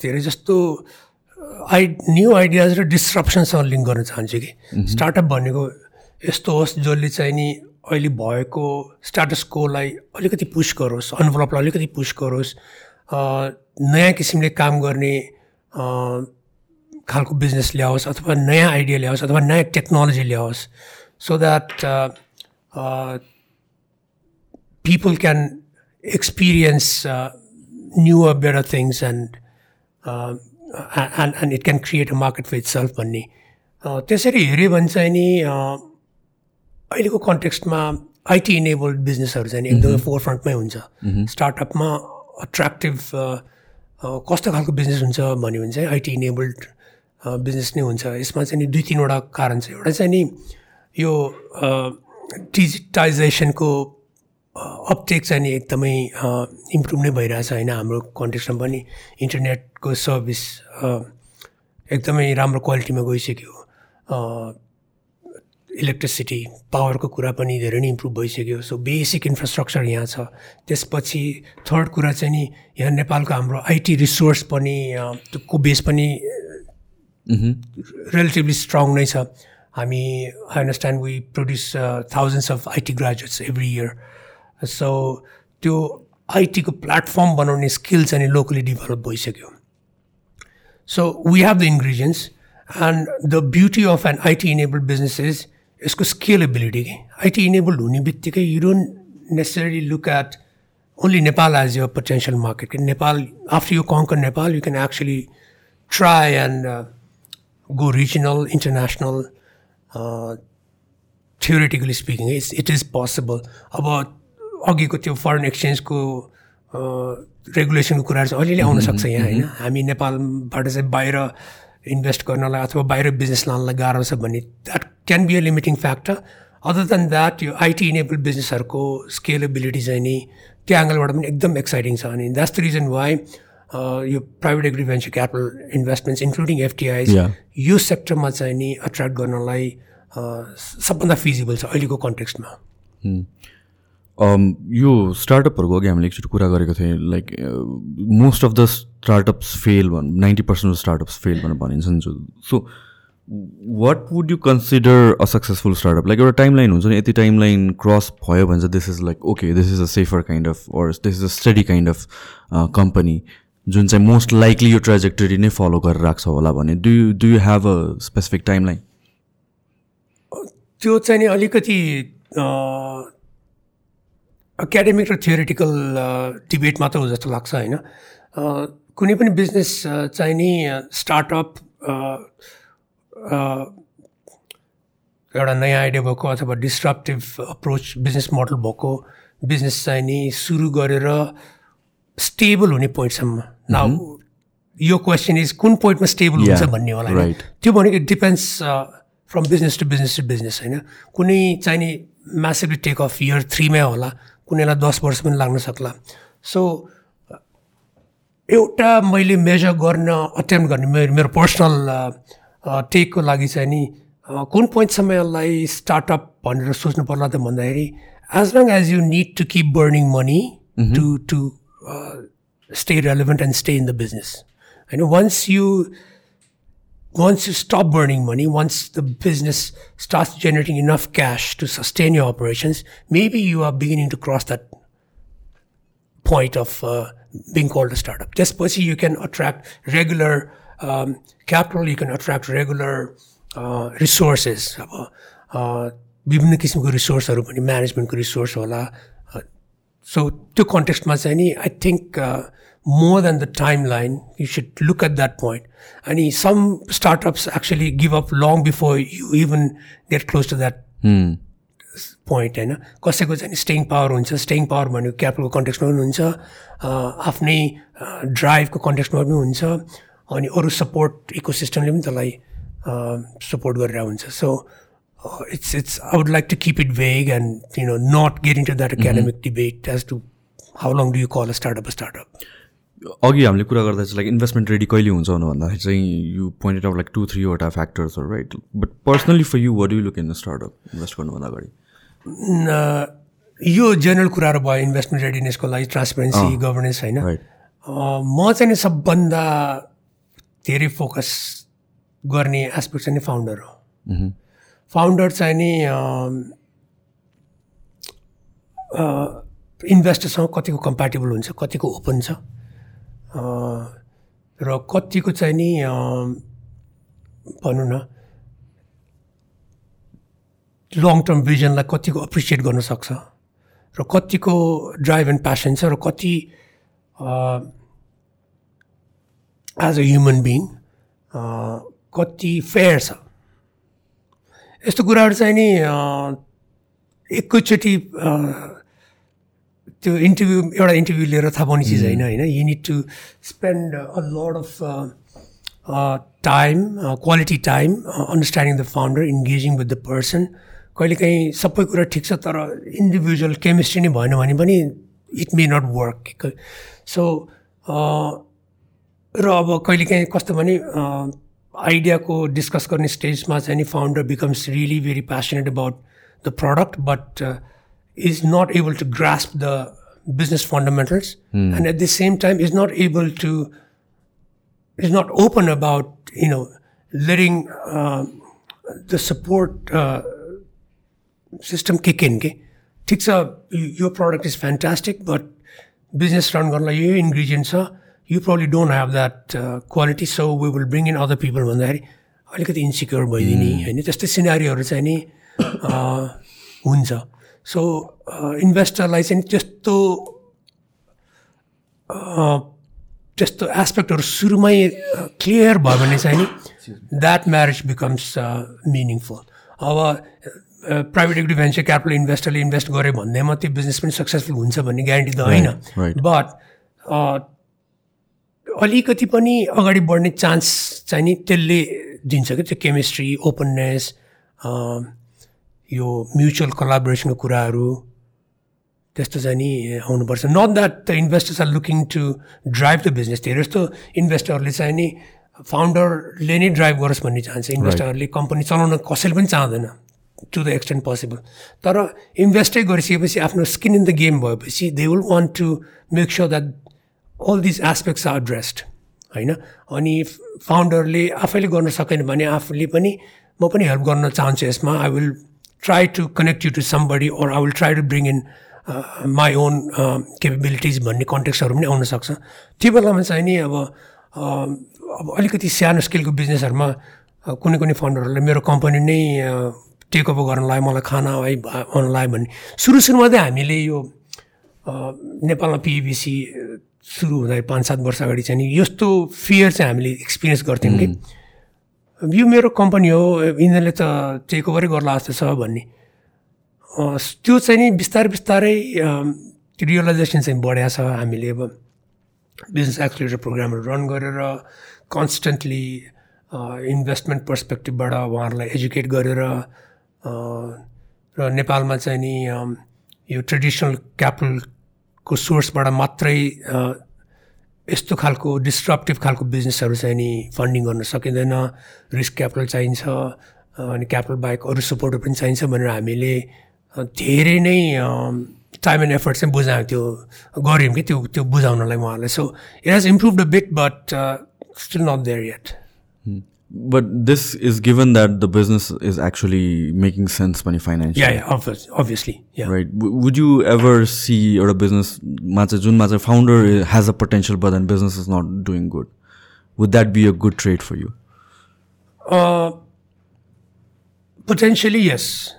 धेरै जस्तो आइ न्यू आइडियाज र डिस्ट्रप्सनसँग लिङ्क गर्न चाहन्छु कि स्टार्टअप भनेको यस्तो होस् जसले चाहिँ नि अहिले भएको स्टाटस कोलाई अलिकति पुस गरोस् अनुभवलाई अलिकति पुस गरोस् अ, नयाँ किसिमले काम गर्ने अ, खालको बिजनेस ल्याओस् अथवा नयाँ आइडिया ल्याओस् अथवा नयाँ technology ल्याओस् so that can experience uh, newer, better things and uh, and and it can create a market for itself भन्ने। अ, त्यसरी हेऱ्यो भने चाहिँ नि अ, अहिलेको कन्टेक्स्टमा आइटी इनेबल्ड बिजनेसहरू चाहिँ एकदमै फोर फ्रन्टमै हुन्छ। स्टार्टअपमा अट्र्याक्टिभ अ, कस्तो खालको बिजनेस हुन्छ भन्यो भने चाहिँ आइटी इनेबल्ड बिजनेस नै हुन्छ। यसमा चाहिँ नि दुई तिनवटा कारण छ। एउटा चाहिँ नि यो डिजिटाइजेसनको अपटेक चाहिँ नि एकदमै इम्प्रुभ नै भइरहेछ होइन हाम्रो कन्टेक्समा पनि। इन्टरनेटको सर्भिस एकदमै राम्रो क्वालिटीमा गइसक्यो। इलेक्ट्रिसिटी पावरको कुरा पनि धेरै नै इम्प्रुभ भइसक्यो। सो बेसिक इन्फ्रास्ट्रक्चर यहाँ छ। त्यसपछि थर्ड कुरा चाहिँ नि यहाँ नेपालको हाम्रो आइटी रिसोर्स पनि को बेस पनि रिलेटिभली स्ट्रङ नै छ। हामी I understand we produce thousands of IT graduates every year so त्यो आइटीको प्लेटफर्म बनाउने स्किल चाहिँ नि लोकली डेभलप भइसक्यो। So we have the ingredients, and the beauty of an IT enabled business is यसको स्केलेबिलिटी के आइटी इनेबल्ड हुने बित्तिकै you don't necessary look at only Nepal as your potential market Nepal after you conquer Nepal you can actually try and go regional international theoretically speaking it's it is possible अब अघिको त्यो foreign एक्सचेन्जको रेगुलेसनको कुराहरू चाहिँ अलिअलि आउन सक्छ यहाँ होइन? हामी नेपालबाट चाहिँ बाहिर इन्भेस्ट गर्नलाई अथवा बाहिर बिजनेस लानलाई गाह्रो छ भन्ने that can be a limiting factor other than that यो आइटी इनेबल बिजनेसहरूको स्केलेबिलिटी चाहिँ नि त्यो एङ्गलबाट पनि एकदम एक्साइटिङ छ अनि द्याट्स द रिजन वाइ यो private agri venture capital investments including FDIs. यो सेक्टरमा चाहिँ नि एट्र्याक्ट गर्नलाई अ, सबभन्दा फिजिबल छ अहिलेको कन्टेक्स्टमा यो स्टार्टअपहरूको अघि हामीले एकचोटि कुरा गरेको थियौँ like most of the startups fail भन् ninety percent of startups fail भनेर भनिन्छ नि so what would you consider a successful startup like एउटा टाइम लाइन हुन्छ नि यति टाइम लाइन क्रस भयो भने चाहिँ this is like okay this is a safer kind of or this is a study kind of company जुन चाहिँ most likely यो ट्रेजेक्टरी नै फलो गरेर राख्छ होला भने। Do you do you have a specific timeline त्यो चाहिँ नि अलिकति एकाडेमिक र थियोरिटिकल डिबेट मात्र हो जस्तो लाग्छ होइन? अ, कुनै पनि बिजनेस चाहिँ नि स्टार्टअप एउटा नयाँ आइडिया भएको अथवा डिस्ट्रप्टिभ अप्रोच बिजनेस मोडल भएको बिजनेस चाहिँ नि सुरु गरेर स्टेबल हुने पोइन्टसम्म न यो क्वेसन इज कुन पोइन्टमा स्टेबल हुन्छ भन्ने होला होइन. त्यो भनेको it depends from business to business to business होइन? कुनै चाहिँ नि म्यासिभली टेक अफ इयर थ्रीमै होला कुनैलाई दस वर्ष पनि लाग्न सक्ला। सो एउटा मैले मेजर गर्न अटेम्प गर्ने मेरो मेरो पर्सनल टेकको लागि चाहिँ नि कुन पोइन्टसम्म यसलाई स्टार्टअप भनेर सोच्नु पर्ला त भन्दाखेरि as long as you need to keep burning money to to stay relevant and stay in the business होइन once you once you stop burning money, once the business starts generating enough cash to sustain your operations, maybe you are beginning to cross that point of uh, being called a startup. त्यसपछि you can attract regular um, capital, you can attract regular uh, resources. अब uh, विभिन्न किसिमको रिसोर्सहरू पनि म्यानेजमेन्टको resource होला so त्यो कन्टेक्स्टमा चाहिँ नि I think more than the timeline you should look at that point अनि some startups actually give up long before you even get close to that point होइन कसैको चाहिँ स्टेङ पावर हुन्छ स्टेङ पावर भनेको क्यापिटलको कन्टेक्स्टमा पनि हुन्छ अ, आफ्नै ड्राइभको कन्टेक्स्टमा पनि हुन्छ अनि अरू सपोर्ट इकोसिस्टमले पनि त्यसलाई सपोर्ट गरेर हुन्छ so it's it's I would like to keep it vague and you know not get into that academic debate as to how long do you call a startup a startup अघि हामीले कुरा गर्दा चाहिँ like investment ready कहिले हुन्छ भने भन्दाखेरि चाहिँ you pointed out like two थ्रीवटा फ्याक्टर्सहरू right but personally for you what you look in startup invest गर्नुभन्दा अगाडि? यो जेनरल कुराहरू भयो इन्भेस्टमेन्ट रेडिनेसको लागि ट्रान्सपेरेन्सी गभर्नेन्स होइन? म चाहिँ नि सबभन्दा धेरै फोकस गर्ने एस्पेक्ट चाहिँ नि फाउन्डर हो। फाउन्डर चाहिँ नि इन्भेस्टरसँग कतिको कम्प्याटेबल हुन्छ कतिको ओपन छ। र कतिको चाहिँ नि भनौँ न लङ टर्म भिजनलाई कतिको एप्रिसिएट गर्न सक्छ? र कतिको ड्राइभ एन्ड प्यासन छ? र कति एज अ ह्युमन बिङ कति फेयर छ? यस्तो कुराहरू चाहिँ नि एकैचोटि त्यो इन्टरभ्यू एउटा इन्टरभ्यू लिएर थाहा पाउने चिज होइन होइन। You need to spend a lot of time quality time understanding the founder engaging with the person कहिलेकाहीँ सबै कुरा ठिक छ तर इन्डिभिजुअल केमिस्ट्री नै भएन भने पनि it may not work so र अब कहिलेकाहीँ कस्तो भने आइडियाको डिस्कस गर्ने स्टेजमा चाहिँ नि founder becomes really very passionate about the product but is not able to grasp the business fundamentals and at the same time is not able to is not open about you know letting the support system के केन के ठिक छ यो product is fantastic but business run गर्नलाई यो ingredient छ you probably don't have that quality so we will bring in other people भन्दाखेरि अलिकति इन्सिक्योर भइदिने होइन त्यस्तै सिनारीहरू चाहिँ नि हुन्छ सो इन्भेस्टरलाई चाहिँ त्यस्तो त्यस्तो एस्पेक्टहरू सुरुमै क्लियर भयो भने चाहिँ नि द्याट म्यारेज बिकम्स मिनिङफुल अब प्राइभेट इक्विटी भेन्चर क्यापिटल इन्भेस्टरले इन्भेस्ट गऱ्यो भन्दैमा त्यो बिजनेस पनि सक्सेसफुल हुन्छ भन्ने ग्यारेन्टी त होइन। बट अलिकति पनि अगाडि बढ्ने चान्स चाहिँ नि त्यसले दिन्छ क्या त्यो केमिस्ट्री ओपननेस यो म्युचुअल कलाबोरेसनको कुराहरू त्यस्तो चाहिँ नि आउनुपर्छ। Not that the investors are looking to drive the business धेरै जस्तो इन्भेस्टरहरूले चाहिँ नि फाउन्डरले नै ड्राइभ गरोस् भन्ने चाहन्छ इन्भेस्टरहरूले कम्पनी चलाउन कसैले पनि चाहँदैन टु द एक्सटेन्ट पोसिबल तर इन्भेस्टै गरिसकेपछि आफ्नो स्किन इन द गेम भएपछि they will want to make sure that all these aspects are addressed होइन? अनि फाउन्डरले आफैले गर्न सकेन भने आफूले पनि म पनि हेल्प गर्न चाहन्छु यसमा I will try to connect you to somebody or I will try to bring in my own capabilities भन्ने कन्टेक्सहरू पनि आउन सक्छ। त्यो बेलामा चाहिँ नि अब अब अलिकति सानो स्केलको बिजनेसहरूमा कुनै कुनै फाउन्डरहरूले मेरो कम्पनी नै टेक ओभर गर्नलाई मलाई खाना है अनलाई भन्ने। सुरु सुरुमा चाहिँ हामीले यो नेपालमा पिबिसी सुरु हुँदा पाँच सात वर्ष अगाडि चाहिँ नि यस्तो फियर चाहिँ हामीले एक्सपिरियन्स गर्थ्यौँ कि। यो मेरो कम्पनी हो यिनीहरूले त टेक ओभरै गर्ला जस्तो छ भन्ने। त्यो चाहिँ नि बिस्तारै बिस्तारै रियलाइजेसन चाहिँ बढाएको छ हामीले अब बिजनेस एक्सलेटर प्रोग्रामहरू रन गरेर कन्सटेन्टली इन्भेस्टमेन्ट पर्सपेक्टिभबाट उहाँहरूलाई एजुकेट गरेर र नेपालमा चाहिँ नि यो ट्रेडिसनल क्यापिटलको सोर्सबाट मात्रै यस्तो खालको डिस्ट्रप्टिभ खालको बिजनेसहरू चाहिँ नि फन्डिङ गर्न सकिँदैन रिस्क क्यापिटल चाहिन्छ अनि क्यापिटल बाहेक अरू सपोर्टहरू पनि चाहिन्छ भनेर हामीले धेरै नै टाइम एन्ड एफर्ट चाहिँ बुझायो त्यो गऱ्यौँ कि त्यो त्यो बुझाउनलाई उहाँहरूलाई so it has improve the bit but still not there yet but this is given that the business is actually making sense financially. Yeah, yeah, obviously. Yeah. Right. would you ever see or a business Jun founder has a potential but then business is not doing good? Would that be a good trade for you? Uh, potentially yes.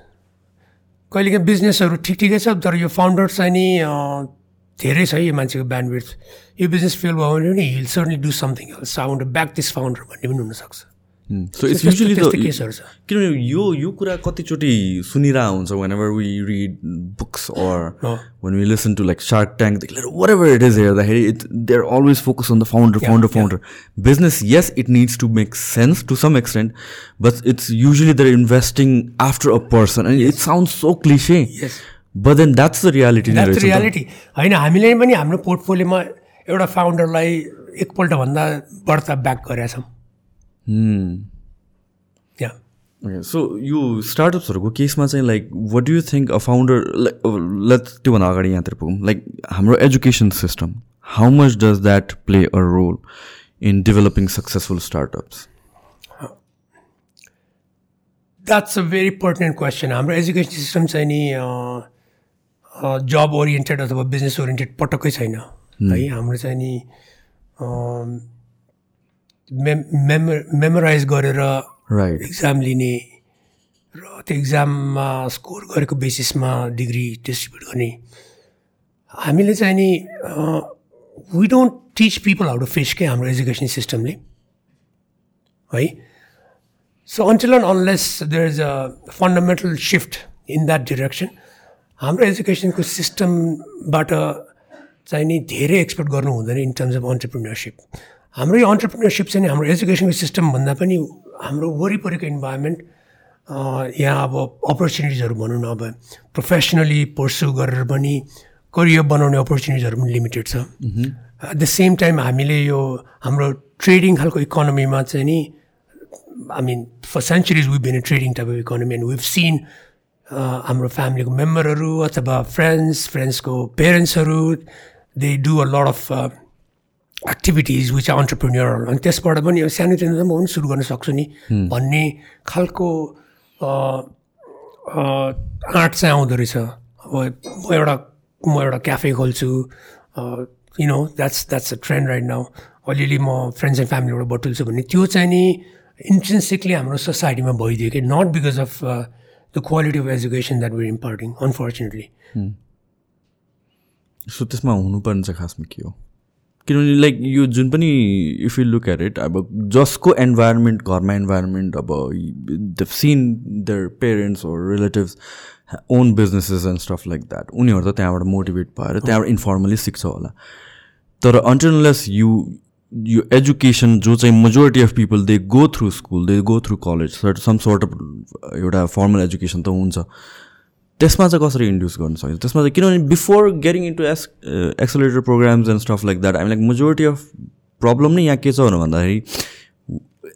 कहिलेकाहीँ बिजनेसहरू ठिक ठिकै छ तर यो founder चाहिँ नि धेरै छ यो मान्छेको ब्यान्डविथ यो बिजनेस फेल भयो भने पनि he'll certainly do something else sound back this founder भन्ने पनि हुनसक्छ सो इट्स युजली द किनभने यो यो कुरा कतिचोटि सुनिरहेको हुन्छ whenever we read books or when we listen to like shark tank whatever it is हेर्दाखेरि it they are always focus on the founder founder founder business yes it needs to make sense to some extent but it's usually they're investing after a person and it sound so cliche but then that's the reality reality होइन हामीले पनि हाम्रो पोर्टफोलियोमा एउटा फाउन्डरलाई एकपल्टभन्दा बढ्ता back गरेका छौँ। या so यो स्टार्टअप्सहरूको केसमा चाहिँ like what do you think a founder like let त्योभन्दा अगाडि यहाँतिर पुगौँ। लाइक हाम्रो education system how much does that play a role in developing successful startups that's a very pertinent question हाम्रो एजुकेसन सिस्टम चाहिँ नि जब ओरिएन्टेड अथवा business oriented पटक्कै छैन। है हाम्रो चाहिँ नि मे मेमो मेमोराइज गरेर इक्जाम लिने र त्यो इक्जाममा स्कोर गरेको बेसिसमा डिग्री डिस्ट्रिब्युट गर्ने। हामीले चाहिँ नि we don't teach people how to face के हाम्रो एजुकेसन सिस्टमले है? So until and unless there is a fundamental shift in that direction हाम्रो एजुकेसनको सिस्टमबाट चाहिँ नि धेरै एक्सपेक्ट गर्नु हुँदैन इन टर्म्स अफ अन्टरप्रिनरसिप हाम्रो यो अन्टरप्रिनरसिप चाहिँ नि हाम्रो एजुकेसनको सिस्टमभन्दा पनि हाम्रो वरिपरिको इन्भाइरोमेन्ट यहाँ अब अपर्च्युनिटिजहरू भनौँ न अब प्रोफेसनली पर्सु गरेर पनि करियर बनाउने अपर्च्युनिटिजहरू पनि लिमिटेड छ। एट द सेम टाइम हामीले यो हाम्रो ट्रेडिङ खालको इकोनोमीमा चाहिँ नि I mean for centuries we been trading type of economy and we've seen हाम्रो फ्यामिलीको मेम्बरहरू अथवा फ्रेन्ड्स फ्रेन्ड्सको पेरेन्ट्सहरू they do a lot of activities which entrepreneur अनि त्यसबाट पनि सानोतिनो म पनि सुरु गर्न सक्छु नि। भन्ने खालको आँट चाहिँ आउँदो रहेछ। अब म एउटा म एउटा क्याफे खोल्छु। You know that's that's a trend right now अलिअलि म फ्रेन्ड्स एन्ड फ्यामिलीबाट बटुल्छु भने त्यो चाहिँ नि इन्ट्रेन्सिकली हाम्रो सोसाइटीमा भइदियो कि। Not because of the quality of education that were importing unfortunately so त्यसमा हुनुपर्ने चाहिँ खासमा के हो? किनभने लाइक यो जुन पनि if you look at it अब जसको इन्भाइरोमेन्ट घरमा इन्भाइरोमेन्ट अब seen their parents relatives own businesses and stuff like that उनीहरू त त्यहाँबाट मोटिभेट भएर त्यहाँबाट इन्फर्मली सिक्छ होला। तर अन्टरलेस यु यो एजुकेसन जो चाहिँ majority of people they go through school they go through college some sort of एउटा फर्मल एजुकेसन त हुन्छ। त्यसमा चाहिँ कसरी इन्ड्युस गर्न सकिन्छ त्यसमा चाहिँ किनभने before getting into as accelerator programs and stuff like that I like majority of problem नै यहाँ के छ भन्दाखेरि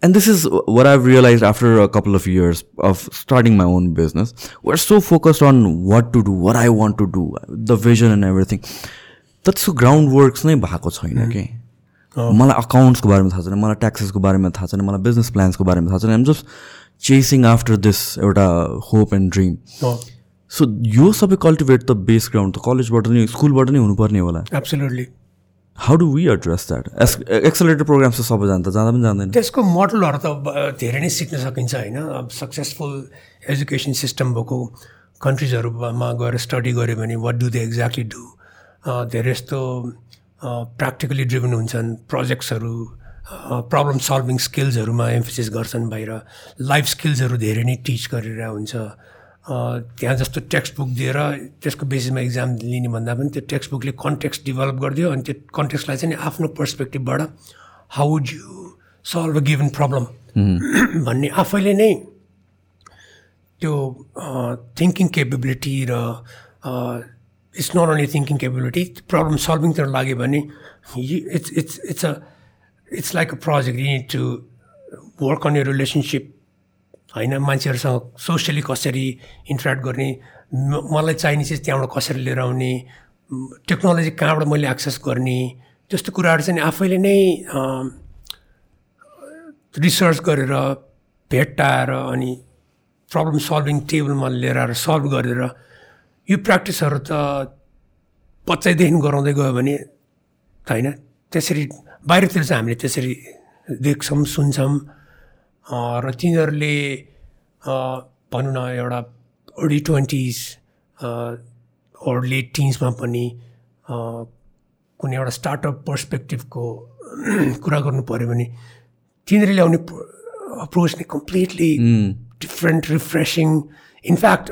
and this is where I realise after a couple of years of starting my own business we're so focused on what to do what I want to do the vision and everything त्यसको ground works नै भएको छैन कि? मलाई अकाउन्ट्सको बारेमा थाहा छैन मलाई ट्याक्सेसको बारेमा थाहा छैन मलाई बिजनेस प्लान्सको बारेमा थाहा छैन. I'm just chasing after this एउटा होप एन्ड ड्रिम सो यो सबै कल्टिभेट त बेस ग्राउन्ड त कलेजबाट नै स्कुलबाट नै हुनुपर्ने होला। Absolutely how do we address that as accelerator program त सबैजना त जाँदा पनि जाँदैन। त्यसको मोडलहरू त धेरै नै सिक्न सकिन्छ होइन? अब सक्सेसफुल एजुकेसन सिस्टम भएको कन्ट्रिजहरूमा गएर स्टडी गऱ्यो भने what do they exactly do धेरै यस्तो प्र्याक्टिकली ड्रिभन हुन्छन् प्रोजेक्ट्सहरू प्रब्लम सल्भिङ स्किल्सहरूमा एम्फोसिस गर्छन् बाहिर। लाइफ स्किल्सहरू धेरै नै टिच गरेर हुन्छ। त्यहाँ जस्तो टेक्स्ट बुक दिएर त्यसको बेसिसमा इक्जाम लिने भन्दा पनि त्यो टेक्स्ट बुकले कन्टेक्स्ट डेभलप गरिदियो अनि त्यो कन्टेक्स्टलाई चाहिँ आफ्नो पर्सपेक्टिभबाट how would you solve a given problem भन्ने आफैले नै त्यो थिङ्किङ केपेबिलिटी र it's not only thinking capability problem सल्भिङतिर लाग्यो भने it's it's it's a it's like a project you need to work on your relationship होइन मान्छेहरूसँग सोसियली कसरी इन्टरेक्ट गर्ने मलाई चाहिने चिज त्यहाँबाट कसरी लिएर आउने टेक्नोलोजी कहाँबाट मैले एक्सेस गर्ने त्यस्तो कुराहरू चाहिँ आफैले नै रिसर्च गरेर भेट्टाएर अनि प्रब्लम सल्भिङ टेबलमा लिएर आएर सल्भ गरेर यो प्र्याक्टिसहरू त बच्चैदेखि गराउँदै गयो भने होइन त्यसरी बाहिरतिर चाहिँ हामीले त्यसरी देख्छौँ सुन्छौँ। र तिनीहरूले भनौँ न एउटा अर्ली ट्वेन्टिज अर लेट टिन्समा पनि कुनै एउटा स्टार्टअप पर्सपेक्टिभको कुरा गर्नु पऱ्यो भने तिनीहरूले ल्याउने अप्रोच नै completely different refreshing in fact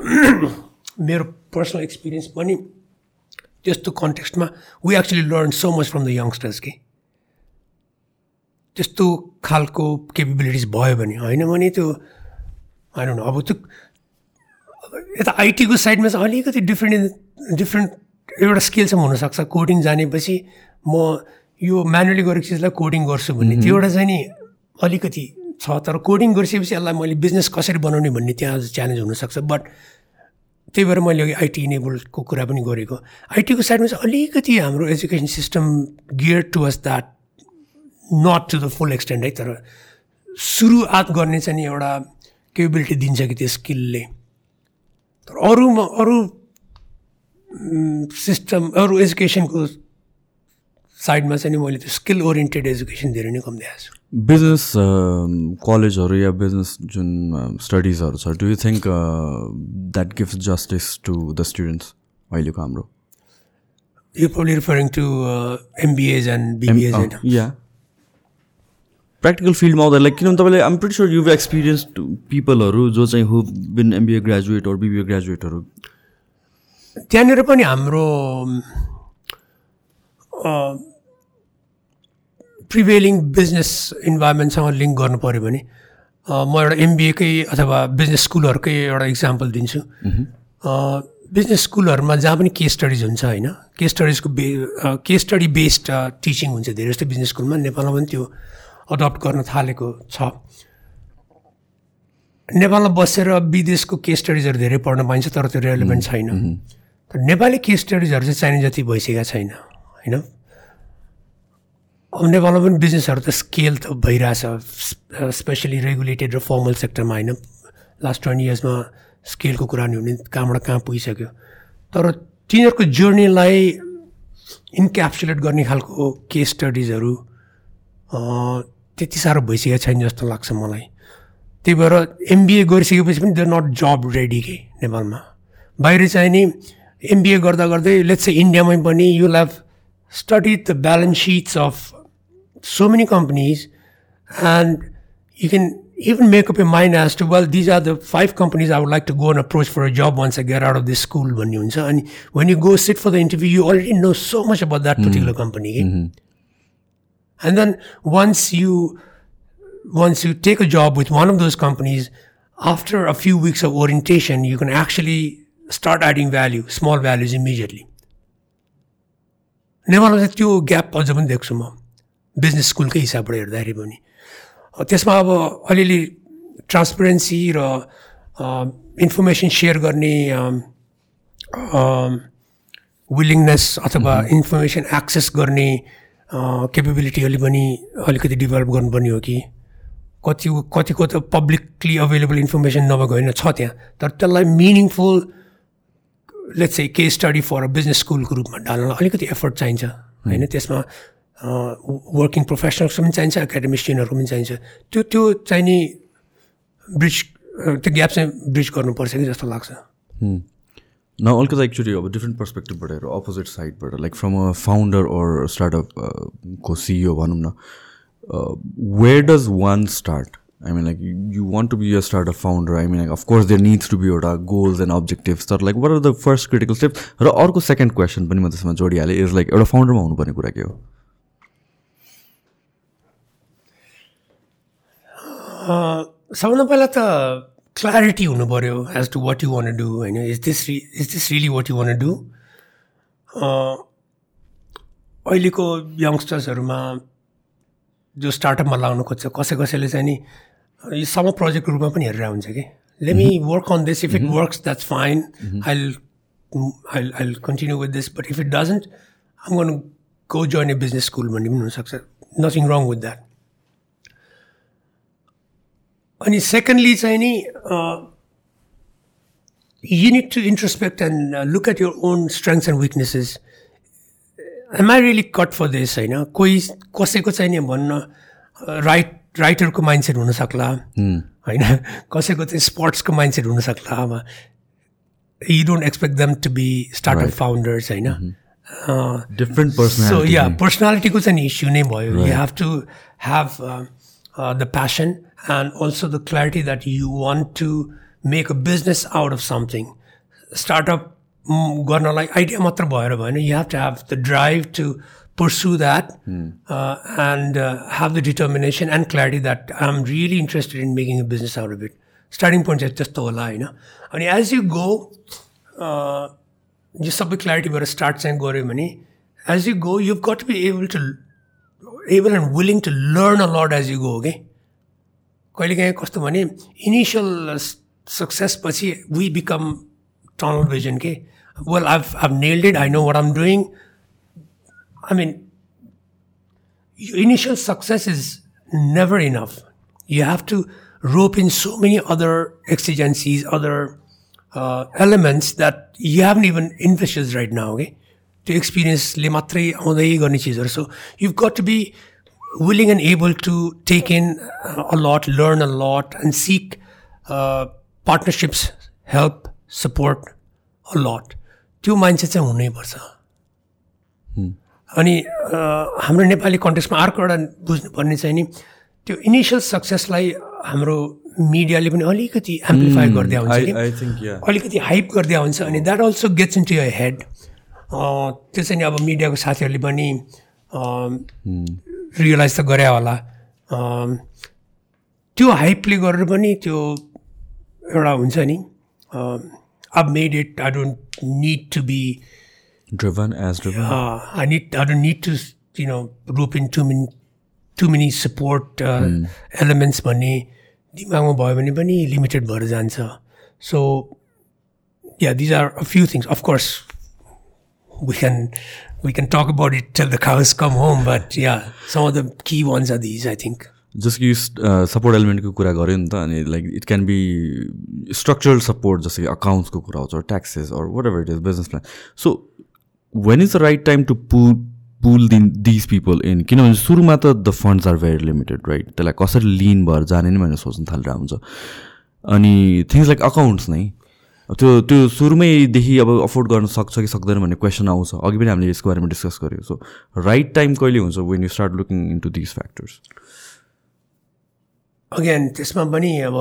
मेरो पर्सनल एक्सपिरियन्स पनि त्यस्तो कन्टेक्स्टमा we actually learn so much from the youngsters कि त्यस्तो खालको केपेबिलिटिज भयो भने होइन भने त्यो होइन अब त्यो यता आइटीको साइडमा चाहिँ अलिकति डिफ्रेन्ट डिफ्रेन्ट एउटा स्किल चाहिँ हुनसक्छ। कोडिङ जानेपछि म यो म्यानुअली गरेको चिजलाई कोडिङ गर्छु भन्ने। त्यो एउटा चाहिँ नि अलिकति छ तर कोडिङ गरिसकेपछि यसलाई मैले बिजनेस कसरी बनाउने भन्ने त्यहाँ च्यालेन्ज हुनसक्छ। बट त्यही भएर मैले अघि आइटी इनेबलको कुरा पनि गरेको। आइटीको साइडमा चाहिँ अलिकति हाम्रो education system gear towards that not to the full extent है तर सुरुआत गर्ने चाहिँ नि एउटा केपेबिलिटी दिन्छ कि त्यो स्किलले तर अरूमा अरू सिस्टम अरू एजुकेसनको साइडमा चाहिँ नि मैले त्यो स्किल ओरिएन्टेड एजुकेसन धेरै नै कम देखाएको छु। बिजनेस कलेजहरू या बिजनेस जुन स्टडिजहरू छ do you think that gives justice to the students अहिलेको हाम्रो? You probably referring to MBAs and BBAs होइन या प्र्याक्टिकल फिल्डमा आउँदा लाइक किनभने तपाईँले I'm pretty sure you've experience पिपलहरू जो चाहिँ हु बिन एमबिए ग्रेजुएट अरू बिबिए ग्रेजुएटहरू त्यहाँनिर पनि हाम्रो प्रिभेलिङ बिजनेस इन्भाइरोमेन्टसँग लिङ्क गर्नु पऱ्यो भने म एउटा एमबिएकै अथवा बिजनेस स्कुलहरूकै एउटा इक्जाम्पल दिन्छु। बिजनेस स्कुलहरूमा जहाँ पनि केस स्टडिज हुन्छ होइन केस स्टडिजको बे केस स्टडी बेस्ड टिचिङ हुन्छ धेरै जस्तो बिजनेस स्कुलमा नेपालमा पनि त्यो अडप्ट गर्न थालेको छ। नेपालमा बसेर विदेशको केस स्टडिजहरू धेरै पढ्न पाइन्छ तर त्यो रेलिभेन्ट छैन। तर नेपाली केस स्टडिजहरू चाहिँ चाहिने जति भइसकेका छैन होइन? अब नेपालमा पनि बिजनेसहरू त स्केल त भइरहेछ स्पेसली रेगुलेटेड र फर्मल सेक्टरमा होइन? लास्ट ट्वेन्टी इयर्समा स्केलको कुरा नि हुने कहाँबाट कहाँ पुगिसक्यो। तर तिनीहरूको जर्नीलाई इन्क्याप्सुलेट गर्ने खालको केस स्टडिजहरू त्यति साह्रो भइसकेको छैन जस्तो लाग्छ मलाई। त्यही भएर एमबिए गरिसकेपछि पनि देआर नट जब रेडी के नेपालमा। बाहिर चाहिँ नि एमबिए गर्दा गर्दै लेट्स ए इन्डियामै पनि you have study the balance sheets of so many companies and you can even make up a to well these are the five companies I would like to go on approach for a job once a gear out of the school भन्ने हुन्छ। अनि when you go sit for the interview you already know so much about that particular company and then once you once you take a job with one of those companies after a few weeks of orientation you can actually start adding value small values immediately नेपालमा चाहिँ त्यो gap अझ पनि देख्छु म business स्कुलकै हिसाबबाट हेर्दाखेरि पनि अ, त्यसमा अब अलिअलि ट्रान्सपेरेन्सी र इन्फर्मेसन सेयर गर्ने विलिङनेस अथवा इन्फर्मेसन एक्सेस गर्ने केपेबिलिटी अलि पनि अलिकति डेभलप गर्नुपर्ने हो कि कति कतिको त पब्लिकली अभाइलेबल इन्फर्मेसन नभएको होइन छ त्यहाँ। तर त्यसलाई मिनिङफुल लेट्स चाहिँ case study for a business स्कुलको रूपमा ढाल्नलाई अलिकति एफर्ट चाहिन्छ होइन? त्यसमा वर्किङ प्रोफेसनल्स पनि चाहिन्छ एकाडेमिसियनहरूको पनि चाहिन्छ। त्यो त्यो चाहिने ब्रिज त्यो ग्याप चाहिँ ब्रिज गर्नुपर्छ कि जस्तो लाग्छ। न अलिकति एक्चुली अब डिफ्रेन्ट पर्सपेक्टिभबाट हेर अपोजिट साइडबाट like from a founder or startup को सिइओ भनौँ न where does one start I mean like you want to be a startup founder I mean like of course there needs to be एउटा goals and objectives तर like what are the first critical steps र अर्को second question पनि म त्यसमा जोडिहालेँ is like एउटा फाउन्डरमा हुनुपर्ने कुरा के हो सबभन्दा पहिला त क्ल्यारिटी हुनु पऱ्यो as to what you want do होइन is this re is this really what you want do अहिलेको यङ्स्टर्सहरूमा जो स्टार्टअपमा लाग्नु खोज्छ कसै कसैले चाहिँ नि यो सम प्रोजेक्टको रूपमा पनि हेरेर हुन्छ कि? Let me work on this if it works that's fine I I I continue with this but if it doesn't um गर्नु go join a business school भन्ने पनि हुनसक्छ. नथिङ रङ विथ द्याट अनि सेकेन्डली चाहिँ नि you need to introspect and look at your own strengths and weaknesses am I really cut for this होइन? कोही कसैको चाहिँ नि भन्न राइट राइटरको माइन्डसेट हुनसक्ला होइन? कसैको चाहिँ स्पोर्ट्सको माइन्डसेट हुनसक्ला अब you don't expect them to be startup founders होइन? डिफ्रेन्ट So पर्सनालिटी yeah, पर्सनालिटीको चाहिँ इस्यु नै भयो। You have to have the passion And also the clarity that you want to make a business out of something startup गर्नलाई idea मात्र भएर भएन you have to have the drive to pursue that and uh, have the determination and clarity that I'm really interested in making a business out of it. Starting point चाहिँ त्यस्तो होला होइन अनि as you go यो सबै क्ल्यारिटीबाट start चाहिँ गऱ्यो भने as you go you got be able to able and willing to learn a lot as you go के कहिलेकाहीँ कस्तो भने इनिसियल सक्सेस पछि वी बिकम टनल भिजन के well I've I've nailed it I know what I'm doing I mean, your initial success is never enough. You have to rope in so many other exigencies, other uh, elements that you haven't even envisaged right now. Okay, to experience le matre आउँदै गर्ने चिजहरू so you've got to be willing and able to take in a lot, learn a lot, and seek uh, partnerships, help, support a lot. त्यो मान्छे चाहिँ हुनैपर्छ अनि हाम्रो नेपाली कन्टेक्समा अर्को एउटा बुझ्नुपर्ने चाहिँ नि त्यो इनिसियल सक्सेसलाई हाम्रो मिडियाले पनि अलिकति एम्प्लिफाई गरिदिया हुन्छ अलिकति हाइप गरिदिया हुन्छ अनि that also gets in to your head त्यो चाहिँ नि अब मिडियाको साथीहरूले पनि रियलाइज त गरे होला। त्यो हाइपले गरेर पनि त्यो एउटा हुन्छ नि अब made it I don't need to be driven as driven I need I don't need to you know rope in too many too many support elements भन्ने दिमागमा भयो भने पनि लिमिटेड भएर जान्छ। So yeah these are a few things of course we can we can talk about it till the cows come home but yeah some of the key ones are these i think. जस्तो कि support एलिमेन्टको कुरा गऱ्यो नि त अनि like it can be structural support जस्तो कि अकाउन्ट्सको कुरा आउँछ taxes or whatever it is business plan so when is the right time to pull pull दिन दिज पिपल इन किनभने सुरुमा त the funds are very limited right त्यसलाई कसरी लिन भएर जाने नै भनेर सोच्नु थालेर हुन्छ। अनि थिङ्स लाइक अकाउन्ट्स नै त्यो त्यो सुरुमैदेखि अब अफोर्ड गर्न सक्छ कि सक्दैन भन्ने क्वेसन आउँछ। अघि पनि हामीले यसको बारेमा डिस्कस गऱ्यौँ सो राइट टाइम कहिले हुन्छ when you start looking into these factors again त्यसमा पनि अब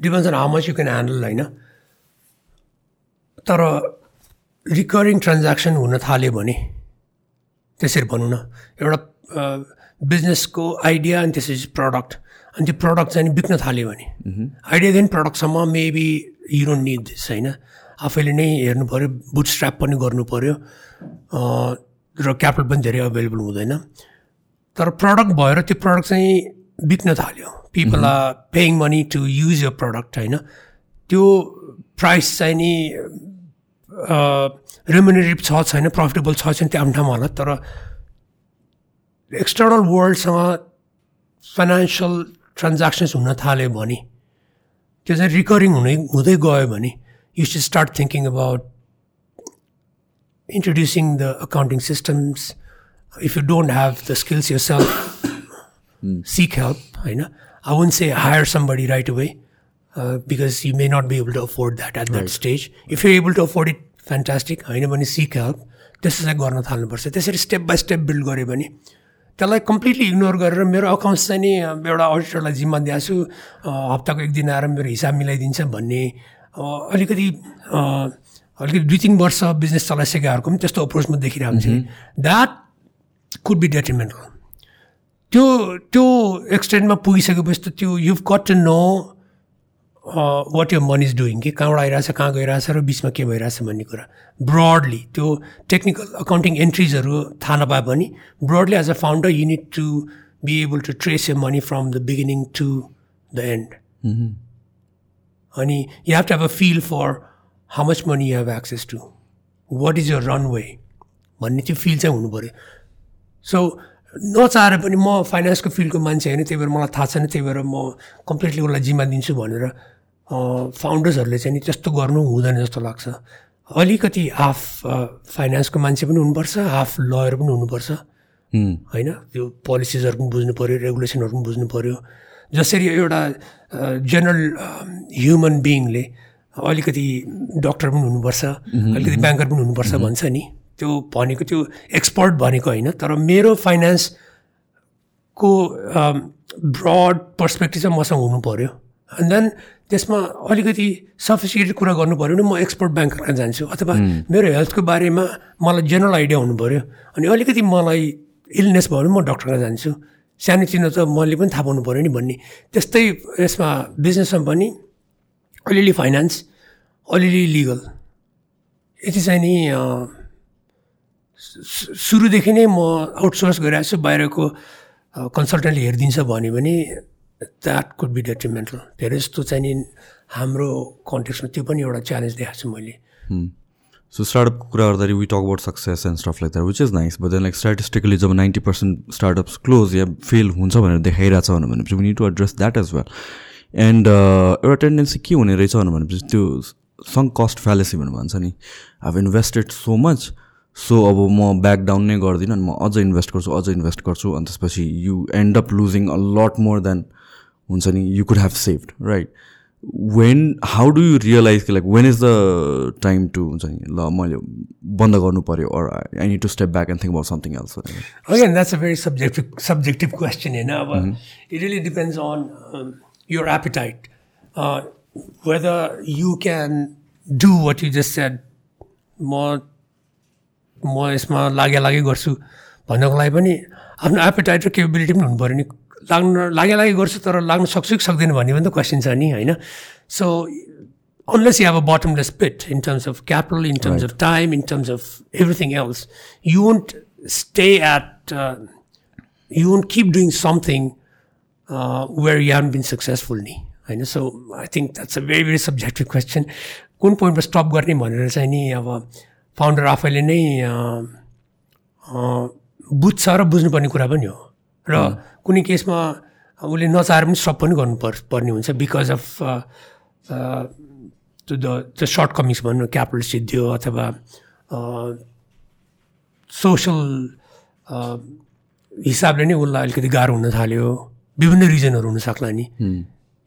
depends on how much you can handle होइन? तर रिकरिङ ट्रान्ज्याक्सन हुन थाल्यो भने त्यसरी भनौँ न एउटा बिजनेसको आइडिया अनि त्यसपछि प्रडक्ट अनि त्यो प्रडक्ट चाहिँ बिक्न थाल्यो भने। आइडियादेखि प्रडक्टसम्म maybe you don't need this होइन? आफैले नै हेर्नु पऱ्यो बुट स्ट्राप पनि गर्नु पऱ्यो र क्यापिटल पनि धेरै अभाइलेबल हुँदैन। तर प्रडक्ट भएर त्यो प्रडक्ट चाहिँ बिक्न थाल्यो। People are paying money to use your product होइन? त्यो प्राइस चाहिँ नि रेमुनेटिभ छ छैन प्रफिटेबल छ छैन त्यो आफ्नो ठाउँमा होला। तर एक्सटर्नल वर्ल्डसँग फाइनेन्सियल ट्रान्ज्याक्सन्स हुन थाल्यो भने त्यो चाहिँ रिकरिङ हुने हुँदै गयो भने you should start thinking about introducing the accounting systems. If you don't have the skills yourself, seek help. I know. I wouldn't say hire somebody right away uh, because you may not be able to afford that at that stage. If you're able to afford it, fantastic. होइन भने सिक help त्यसो चाहिँ गर्न थाल्नुपर्छ त्यसरी step by step build गऱ्यो भने त्यसलाई completely ignore गरेर मेरो अकाउन्ट्स चाहिँ नि एउटा अडिटरलाई जिम्मा दिएको छु। हप्ताको एक दिन आएर मेरो हिसाब मिलाइदिन्छ भन्ने। अलिकति अलिकति दुई तिन वर्ष बिजनेस चलाइसकेकोहरूको पनि त्यस्तो अप्रोच म देखिरहेको हुन्छ द्याट कुड बी डेट्रिमेन्टल त्यो त्यो एक्सटेन्डमा पुगिसकेपछि त त्यो you've got to know what यो मनी इज डुइङ कि कहाँबाट आइरहेछ कहाँ गइरहेछ र बिचमा के भइरहेछ भन्ने कुरा। ब्रडली त्यो टेक्निकल अकाउन्टिङ एन्ट्रिजहरू थाहा नपाए पनि broadly as a founder you need to be able to trace your money from the beginning to the end अनि you have to have a feel for how much money you have access to what is your runway भन्ने त्यो feel चाहिँ हुनु पऱ्यो। So नचाहेर पनि म फाइनेन्सको फिल्डको मान्छे होइन त्यही भएर मलाई थाहा छैन त्यही भएर म कम्प्लिटली उसलाई जिम्मा दिन्छु भनेर फाउन्डर्सहरूले चाहिँ नि त्यस्तो गर्नु हुँदैन जस्तो लाग्छ। अलिकति हाफ फाइनेन्सको मान्छे पनि हुनुपर्छ हाफ लयर पनि हुनुपर्छ। होइन? त्यो पोलिसिजहरू पनि बुझ्नु पऱ्यो रेगुलेसनहरू पनि बुझ्नु पऱ्यो जसरी एउटा जेनरल ह्युमन बिइङले अलिकति डक्टर पनि हुनुपर्छ अलिकति ब्याङ्कर पनि हुनुपर्छ भन्छ नि। त्यो भनेको त्यो एक्सपर्ट भनेको होइन तर मेरो फाइनेन्सको ब्रड पर्सपेक्टिभ चाहिँ मसँग हुनु पऱ्यो एन्ड देन त्यसमा अलिकति सफिस्टिकेटेड कुरा गर्नु पऱ्यो भने म एक्सपर्ट ब्याङ्कर कहाँ जान्छु अथवा मेरो हेल्थको बारेमा मलाई जेनरल आइडिया हुनु पऱ्यो अनि अलिकति मलाई इलनेस भयो भने म डक्टर कहाँ जान्छु। सानोतिनो त मैले पनि थाहा पाउनु पऱ्यो नि भन्ने। त्यस्तै यसमा बिजनेसमा पनि अलिअलि फाइनेन्स अलिअलि लिगल यति चाहिँ नि सुरुदेखि नै म आउटसोर्स गरिरहेको छु बाहिरको कन्सल्टेन्टले हेरिदिन्छ भन्यो भने द्याट कुड बी डेट्रिमेन्टल धेरै जस्तो चाहिँ नि हाम्रो कन्टेक्समा त्यो पनि एउटा च्यालेन्ज देखाएको छु मैले। सो स्टार्टअपको कुरा गर्दाखेरि we talk about success and stuff like that which is nice but then like statistically job ninety percent startups close या फेल हुन्छ भनेर देखाइरहेछ भनेपछि we need to address that as well and एउटा टेन्डेन्सी के हुने रहेछ भनेपछि त्यो सङ्क कस्ट फ्यालेसी भनेर भन्छ नि। अब इन्भेस्टेड सो मच सो अब म ब्याक डाउन नै गर्दिनँ अनि म अझ इन्भेस्ट गर्छु अझ इन्भेस्ट गर्छु अनि त्यसपछि you end up losing a lot more than हुन्छ नि you could have saved right when how do you realize कि like when is the time to हुन्छ नि ल मैले बन्द गर्नु पऱ्यो or I need to step back and think about something else Again, that's a very subjective subjective question, you know. But It really depends on um, your appetite, uh, whether you can do what you just said. म म यसमा लागे लागे गर्छु भन्नको लागि पनि आफ्नो एपिटाइट र केपेबिलिटी पनि हुनु पऱ्यो नि लाग्न लागि लागि गर्छु तर लाग्न सक्छु कि सक्दिनँ भन्ने पनि त क्वेसन छ नि होइन? सो ओनल सी अब bottomless pit in terms of capital in terms of time in terms of everything else you want stay at you want keep doing something where you have been successfully होइन? So I think that's a very very subjective question कुन पोइन्टमा stop गर्ने भनेर चाहिँ नि अब founder आफैले नै uh, uh, बुझ्छ र बुझ्नुपर्ने कुरा पनि हो। र कुनै केसमा उसले नचाहेर पनि स्टप पनि गर्नु पर् पर्ने हुन्छ because of the the shortcomings भनौँ क्यापिटल सिद्धियो अथवा सोसल हिसाबले नै उसलाई अलिकति गाह्रो हुन थाल्यो। विभिन्न रिजनहरू हुनसक्ला नि।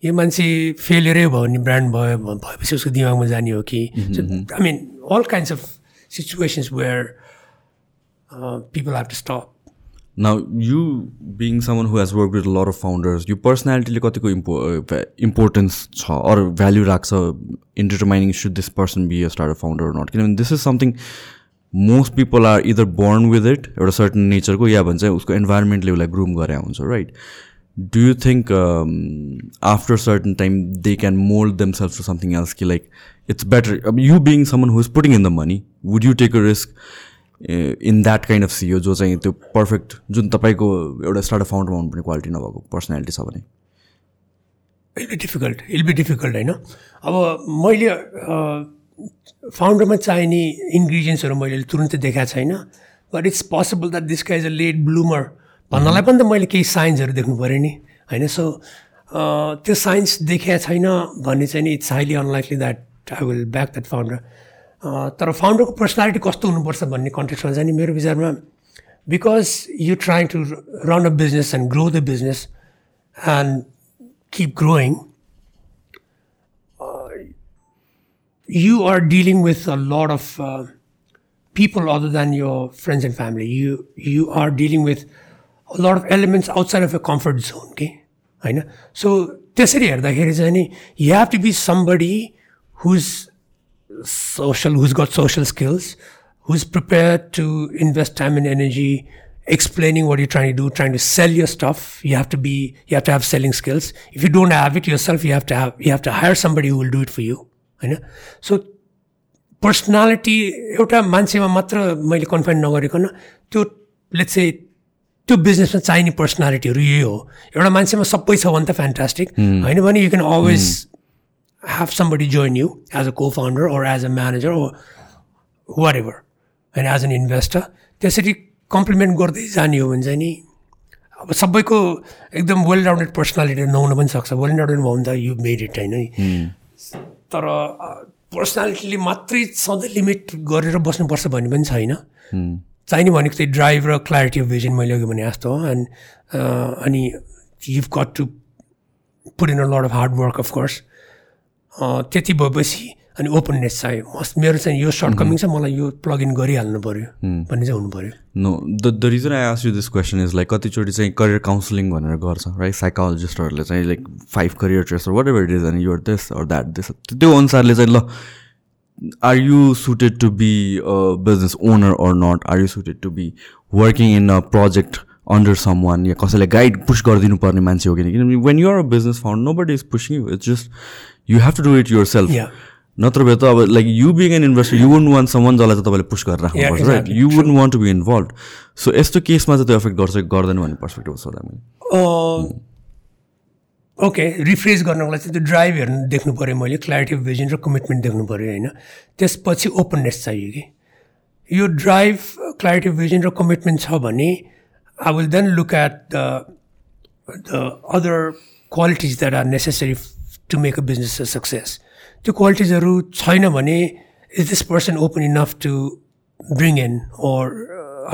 यो मान्छे फेलियरै भयो भने ब्रान्ड भयो भएपछि उसको दिमागमा जाने हो कि। I mean all kinds of situations where people have to stop Now, you being someone who has worked with a lot of founders, your personality कतिको impo इम्पोर्टेन्स छ अर भ्याल्यु राख्छ in determining should this person be a start founder not किनभने this is something most people are either born with it एउटा certain नेचरको या भन्छ उसको इन्भाइरोमेन्टले उसलाई ग्रुम गरे हुन्छ right do you think after certain time they can mould themselves to something else कि like it's better off you being someone who is putting in the money would you take a risk in that kind of CEO जो चाहिँ त्यो perfect जुन तपाईँको एउटा startup फाउन्डरमा हुनुपर्ने quality नभएको personality छ भने। It'll be difficult it'll be difficult होइन? अब मैले फाउन्डरमा चाहिने इन्ग्रिडियन्ट्सहरू मैले तुरुन्तै देखाएको छैन but it's possible that this is a late bloomer भन्नलाई पनि त मैले केही साइन्सहरू देख्नु पऱ्यो नि होइन? सो त्यो साइन्स देखाएको छैन भन्ने चाहिँ नि it's highly unlikely that I will back that founder तर फाउन्डरको पर्सनालिटी कस्तो हुनुपर्छ भन्ने कन्टेक्समा चाहिँ नि मेरो विचारमा because you trying to run a business and grow the business and keep growing, uh, you are dealing with a lot of uh, people other than your friends and family. You you are dealing with a lot of elements outside of your comfort zone. Okay, होइन so त्यसरी हेर्दाखेरि चाहिँ नि you have to be somebody who's social who's got social skills who's prepared to invest time and energy explaining what you're trying to do trying to sell your stuff you have to be you have to have selling skills if you don't have it yourself you have to have you have to hire somebody who will do it for you होइन so personality एउटा मान्छेमा मात्र मैले confine नगरिकन त्यो let's चाहिँ त्यो बिजनेसमा चाहिने पर्सनालिटीहरू यही हो एउटा मान्छेमा सबै छ भने त फ्यान्टास्टिक होइन भने you can always have somebody join you as a co-founder or as a manager or whatever and as an investor त्यसरी कम्प्लिमेन्ट गर्दै जाने हो भने चाहिँ नि अब सबैको एकदम वेल राउन्डेड पर्सनालिटी नहुन पनि सक्छ। वेल राउन्डेड भयो भने त यु मेड इट होइन? तर पर्सनालिटीले मात्रै सधैँ लिमिट गरेर बस्नुपर्छ भन्ने पनि छैन। चाहिने भनेको चाहिँ ड्राइभ र क्ल्यारिटी अफ भिजन मैले अघि भने जस्तो हो। एन्ड अनि you got to put in a lot of hard work of course त्यति भएपछि अनि ओपननेस चाहियो मस्त मेरो चाहिँ यो सर्ट कमिङ छ मलाई यो प्लग इन गरिहाल्नु पऱ्यो भन्ने चाहिँ हुनु पऱ्यो no the the reason I ask you this question is like कतिचोटि चाहिँ करियर काउन्सिलिङ भनेर गर्छ राइट साइकोलोजिस्टहरूले चाहिँ like five career traits whatever it is अनि your this or that this त्यो अनुसारले चाहिँ ल are you suited to be business owner or not are you suited to be working in a project under someone या कसैलाई guide push गरिदिनु पर्ने मान्छे हो किन किनभने when you're a business found no but is pushing it's just you have to do it yourself. नत्र भए त अब like you being an investor you won't want someone जसलाई चाहिँ तपाईँले पुस गरेर राख्नुपर्छ right. You won't want to be involve so यस्तो केसमा चाहिँ त्यो एफेक्ट गर्छ गर्दैन भन्ने पर्सपेक्टिभ छ ओके रिफ्रेस गर्नको लागि चाहिँ त्यो ड्राइभ हेर्नु देख्नु पऱ्यो मैले क्ल्यारिटी अफ भिजन र कमिटमेन्ट देख्नु पऱ्यो होइन? त्यसपछि ओपननेस चाहियो कि? यो ड्राइभ क्ल्यारिटी अफ भिजन र कमिटमेन्ट छ भने I will then look at the the other qualities that are necessary To make a business a success त्यो क्वालिटिजहरू छैन भने is this person open enough to bring in or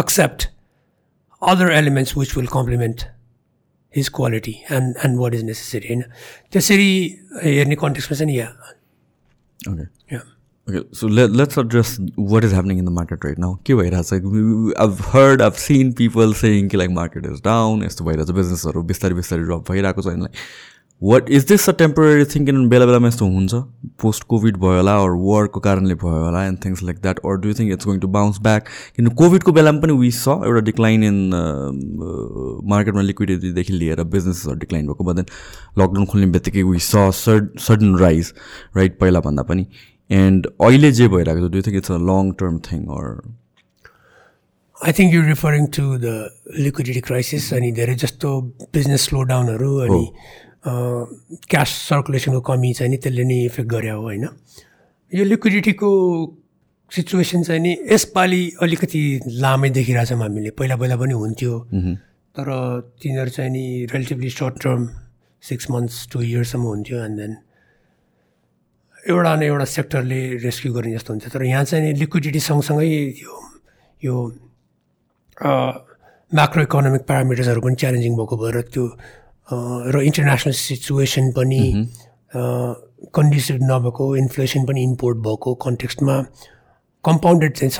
accept other elements which will complement his quality and and what is necessary होइन त्यसरी हेर्ने कन्टेक्समा चाहिँ या Okay. Yeah Okay, so let, let's address what is happening in the market right now. के भइरहेछ like, we- we- I've heard, I've seen people saying कि like market is down, यस्तो भइरहेछ बिजनेसहरू बिस्तारै बिस्तारै ड्रप भइरहेको छ like what is this a temporary thing किनभने बेला बेलामा यस्तो हुन्छ पोस्ट कोभिड भयो होला अर वारको कारणले भयो होला and things like that or do think it's going to bounce back किन कोभिडको बेलामा पनि वी स एउटा डिक्लाइन इन मार्केटमा लिक्विडिटीदेखि लिएर बिजनेसहरू डिक्लाइन भएको बट देन लकडाउन खोल्ने बित्तिकै वी स सड सडन राइज राइट पहिलाभन्दा पनि एन्ड अहिले जे भइरहेको छ do think it's a long term thing or I think you referring to the liquidity crisis अनि धेरै जस्तो बिजनेस स्लोडाउनहरू अनि क्यास सर्कुलेसनको कमी चाहिँ नि त्यसले नै इफेक्ट गरे हो होइन? यो लिक्विडिटीको सिचुएसन चाहिँ नि यसपालि अलिकति लामै देखिरहेछौँ हामीले। पहिला पहिला पनि हुन्थ्यो। तर तिनीहरू चाहिँ नि relatively short term six months to इयर्ससम्म हुन्थ्यो एन्ड देन एउटा न एउटा सेक्टरले रेस्क्यु गर्ने जस्तो हुन्छ तर यहाँ चाहिँ नि लिक्विडिटी सँगसँगै यो यो म्याक्रो इकोनोमिक प्यारामिटर्सहरू पनि च्यालेन्जिङ भएको भएर त्यो र इन्टरनेसनल सिचुएसन पनि कन्डिसिभ नभएको इन्फ्लेसन पनि इम्पोर्ट भएको कन्टेक्स्टमा कम्पाउन्डेड चाहिँ छ।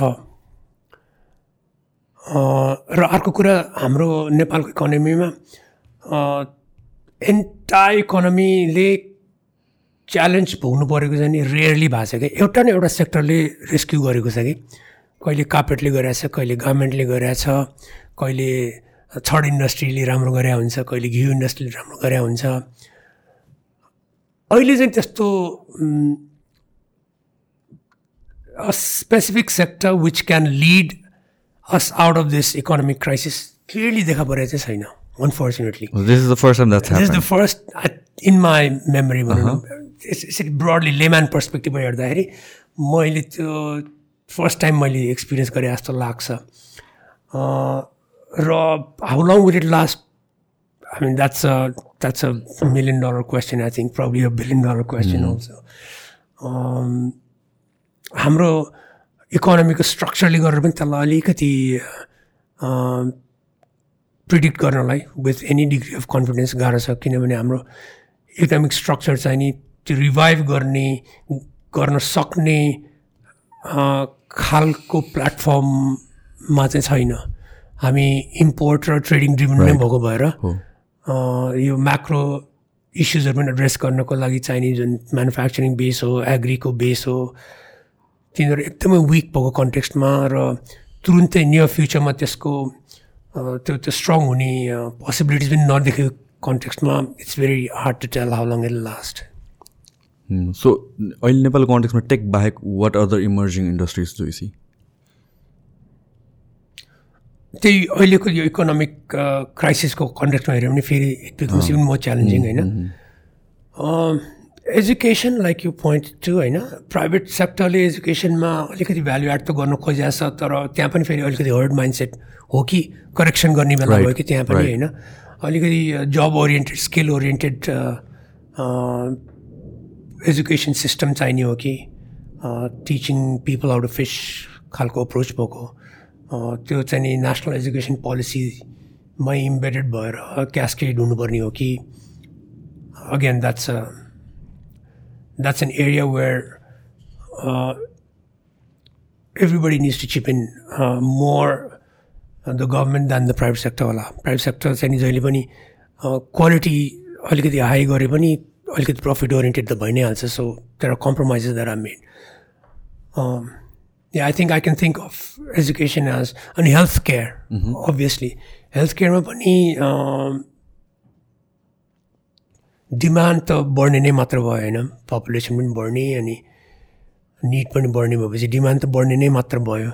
र अर्को कुरा हाम्रो नेपालको इकोनोमीमा एन्टायर इकोनोमीले च्यालेन्ज भोग्नु परेको चाहिँ नि रेयरली भएको छ कि। एउटा न एउटा सेक्टरले रेस्क्यु गरेको छ कि। कहिले कार्पेटले गरेछ कहिले गार्मेन्टले गरेछ कहिले छड इन्डस्ट्रीले राम्रो गरे हुन्छ कहिले घिउ इन्डस्ट्रीले राम्रो गरे हुन्छ। अहिले चाहिँ त्यस्तो specific sector which can lead us out of this economic crisis clearly देखा परेको चाहिँ छैन unfortunately this is the first is the happen first in my memory भनौँ न ब्रडली लेम्यान पर्सपेक्टिभमा हेर्दाखेरि मैले त्यो फर्स्ट टाइम मैले एक्सपिरियन्स गरेँ जस्तो लाग्छ। अँ, र how long will it last I mean that's a that's a million dollar question I think probably a billion dollar question also हाम्रो इकोनोमीको स्ट्रक्चरले गरेर पनि त्यसलाई अलिकति प्रिडिक्ट गर्नलाई with any degree of confidence गाह्रो छ। किनभने हाम्रो इकोनोमिक स्ट्रक्चर चाहिँ नि त्यो रिभाइभ गर्ने गर्न सक्ने खालको प्लेटफर्ममा चाहिँ छैन। हामी इम्पोर्ट र ट्रेडिङ ड्रिभन नै. भएको भएर यो म्याक्रो इस्युजहरू पनि एड्रेस गर्नको लागि चाहिने जुन म्यानुफ्याक्चरिङ बेस हो एग्रीको बेस हो। तिनीहरू एकदमै विक भएको कन्टेक्स्टमा र तुरुन्तै नियर फ्युचरमा त्यसको त्यो त्यो स्ट्रङ हुने पोसिबिलिटिज पनि नदेखेको कन्टेक्स्टमा it's very hard to tell how long it last so अहिले नेपालको कन्टेक्समा टेक बाहेक what other emerging industries do see त्यही अहिलेको यो इकोनोमिक क्राइसिसको कन्टेक्स्टमा हेऱ्यो भने फेरि it becomes even more challenging होइन। Education like you point to होइन। प्राइभेट सेक्टरले एजुकेसनमा अलिकति भ्याल्यु एड त गर्नु खोजेको छ तर त्यहाँ पनि फेरि अलिकति हर्ड माइन्डसेट हो कि करेक्सन गर्ने बेला भयो कि त्यहाँ पनि. होइन। अलिकति job oriented skill oriented education system चाहिने हो कि teaching people out of fish खालको अप्रोच भएको। त्यो चाहिँ नि नेसनल एजुकेसन पोलिसीमै इम्बेडेड भएर क्यासकेड हुनुपर्ने हो कि again that's a that's an area where everybody needs to chip in uh, more uh, the government than the private sector होला। प्राइभेट सेक्टर चाहिँ नि जहिले पनि क्वालिटी अलिकति हाई गरे पनि अलिकति प्रफिट ओरिएन्टेड त भइ नै हाल्छ। So there are compromises there are made yeah I think I can think of education as अनि हेल्थ केयर अभियसली हेल्थ केयरमा पनि डिमान्ड त बढ्ने नै मात्र भयो होइन पपुलेसन पनि बढ्ने अनि निड पनि बढ्ने भएपछि डिमान्ड त बढ्ने नै मात्र भयो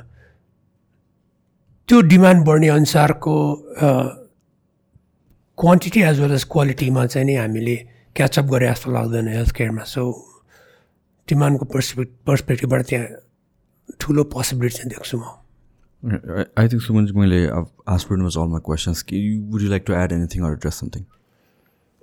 त्यो डिमान्ड बढ्ने अनुसारको क्वान्टिटी एज वेल एज क्वालिटीमा चाहिँ नि हामीले क्याचअप गरे जस्तो लाग्दैन हेल्थ केयरमा सो डिमान्डको पर्सपेक्ट पर्सपेक्टिभबाट त्यहाँ ठुलो पोसिबिलिटी चाहिँ देख्छु म। आई थिङ्क सुमन मैले आज अल माई क्वेसन्स कि would you like to add anything or address something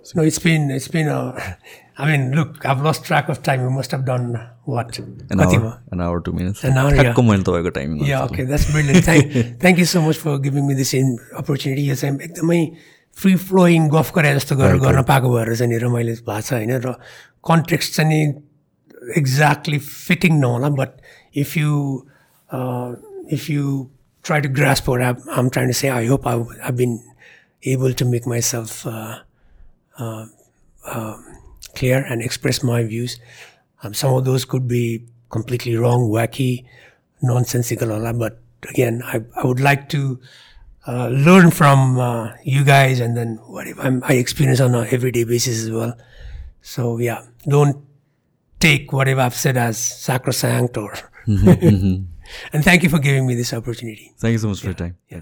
so it's been it's been I mean look I lost track of time you must have done what an hour two minutes an hour ट्र्याकको मैले time yeah okay that's brilliant thank thank you so much for giving me this in opportunity यो चाहिँ एकदमै free flowing गफ गरे जस्तो गरेर गर्न पाएको भएर चाहिँ र मैले भएको छ होइन र कन्ट्याक्ट चाहिँ एक्ज्याक्टली फिटिङ नहोला but if you uh, if you try to grasp what I'm, I'm trying to say, I hope I, have been able to make myself uh, uh, um, clear and express my views. Um, some of those could be completely wrong, wacky, nonsensical, all that. But again, I, I would like to uh, learn from uh, you guys and then what I'm, I experience on an everyday basis as well. So yeah, don't take whatever I've said as sacrosanct or. Mm-hmm, mm-hmm. and thank you for giving me this opportunity. Thank you so much for your time. Yeah.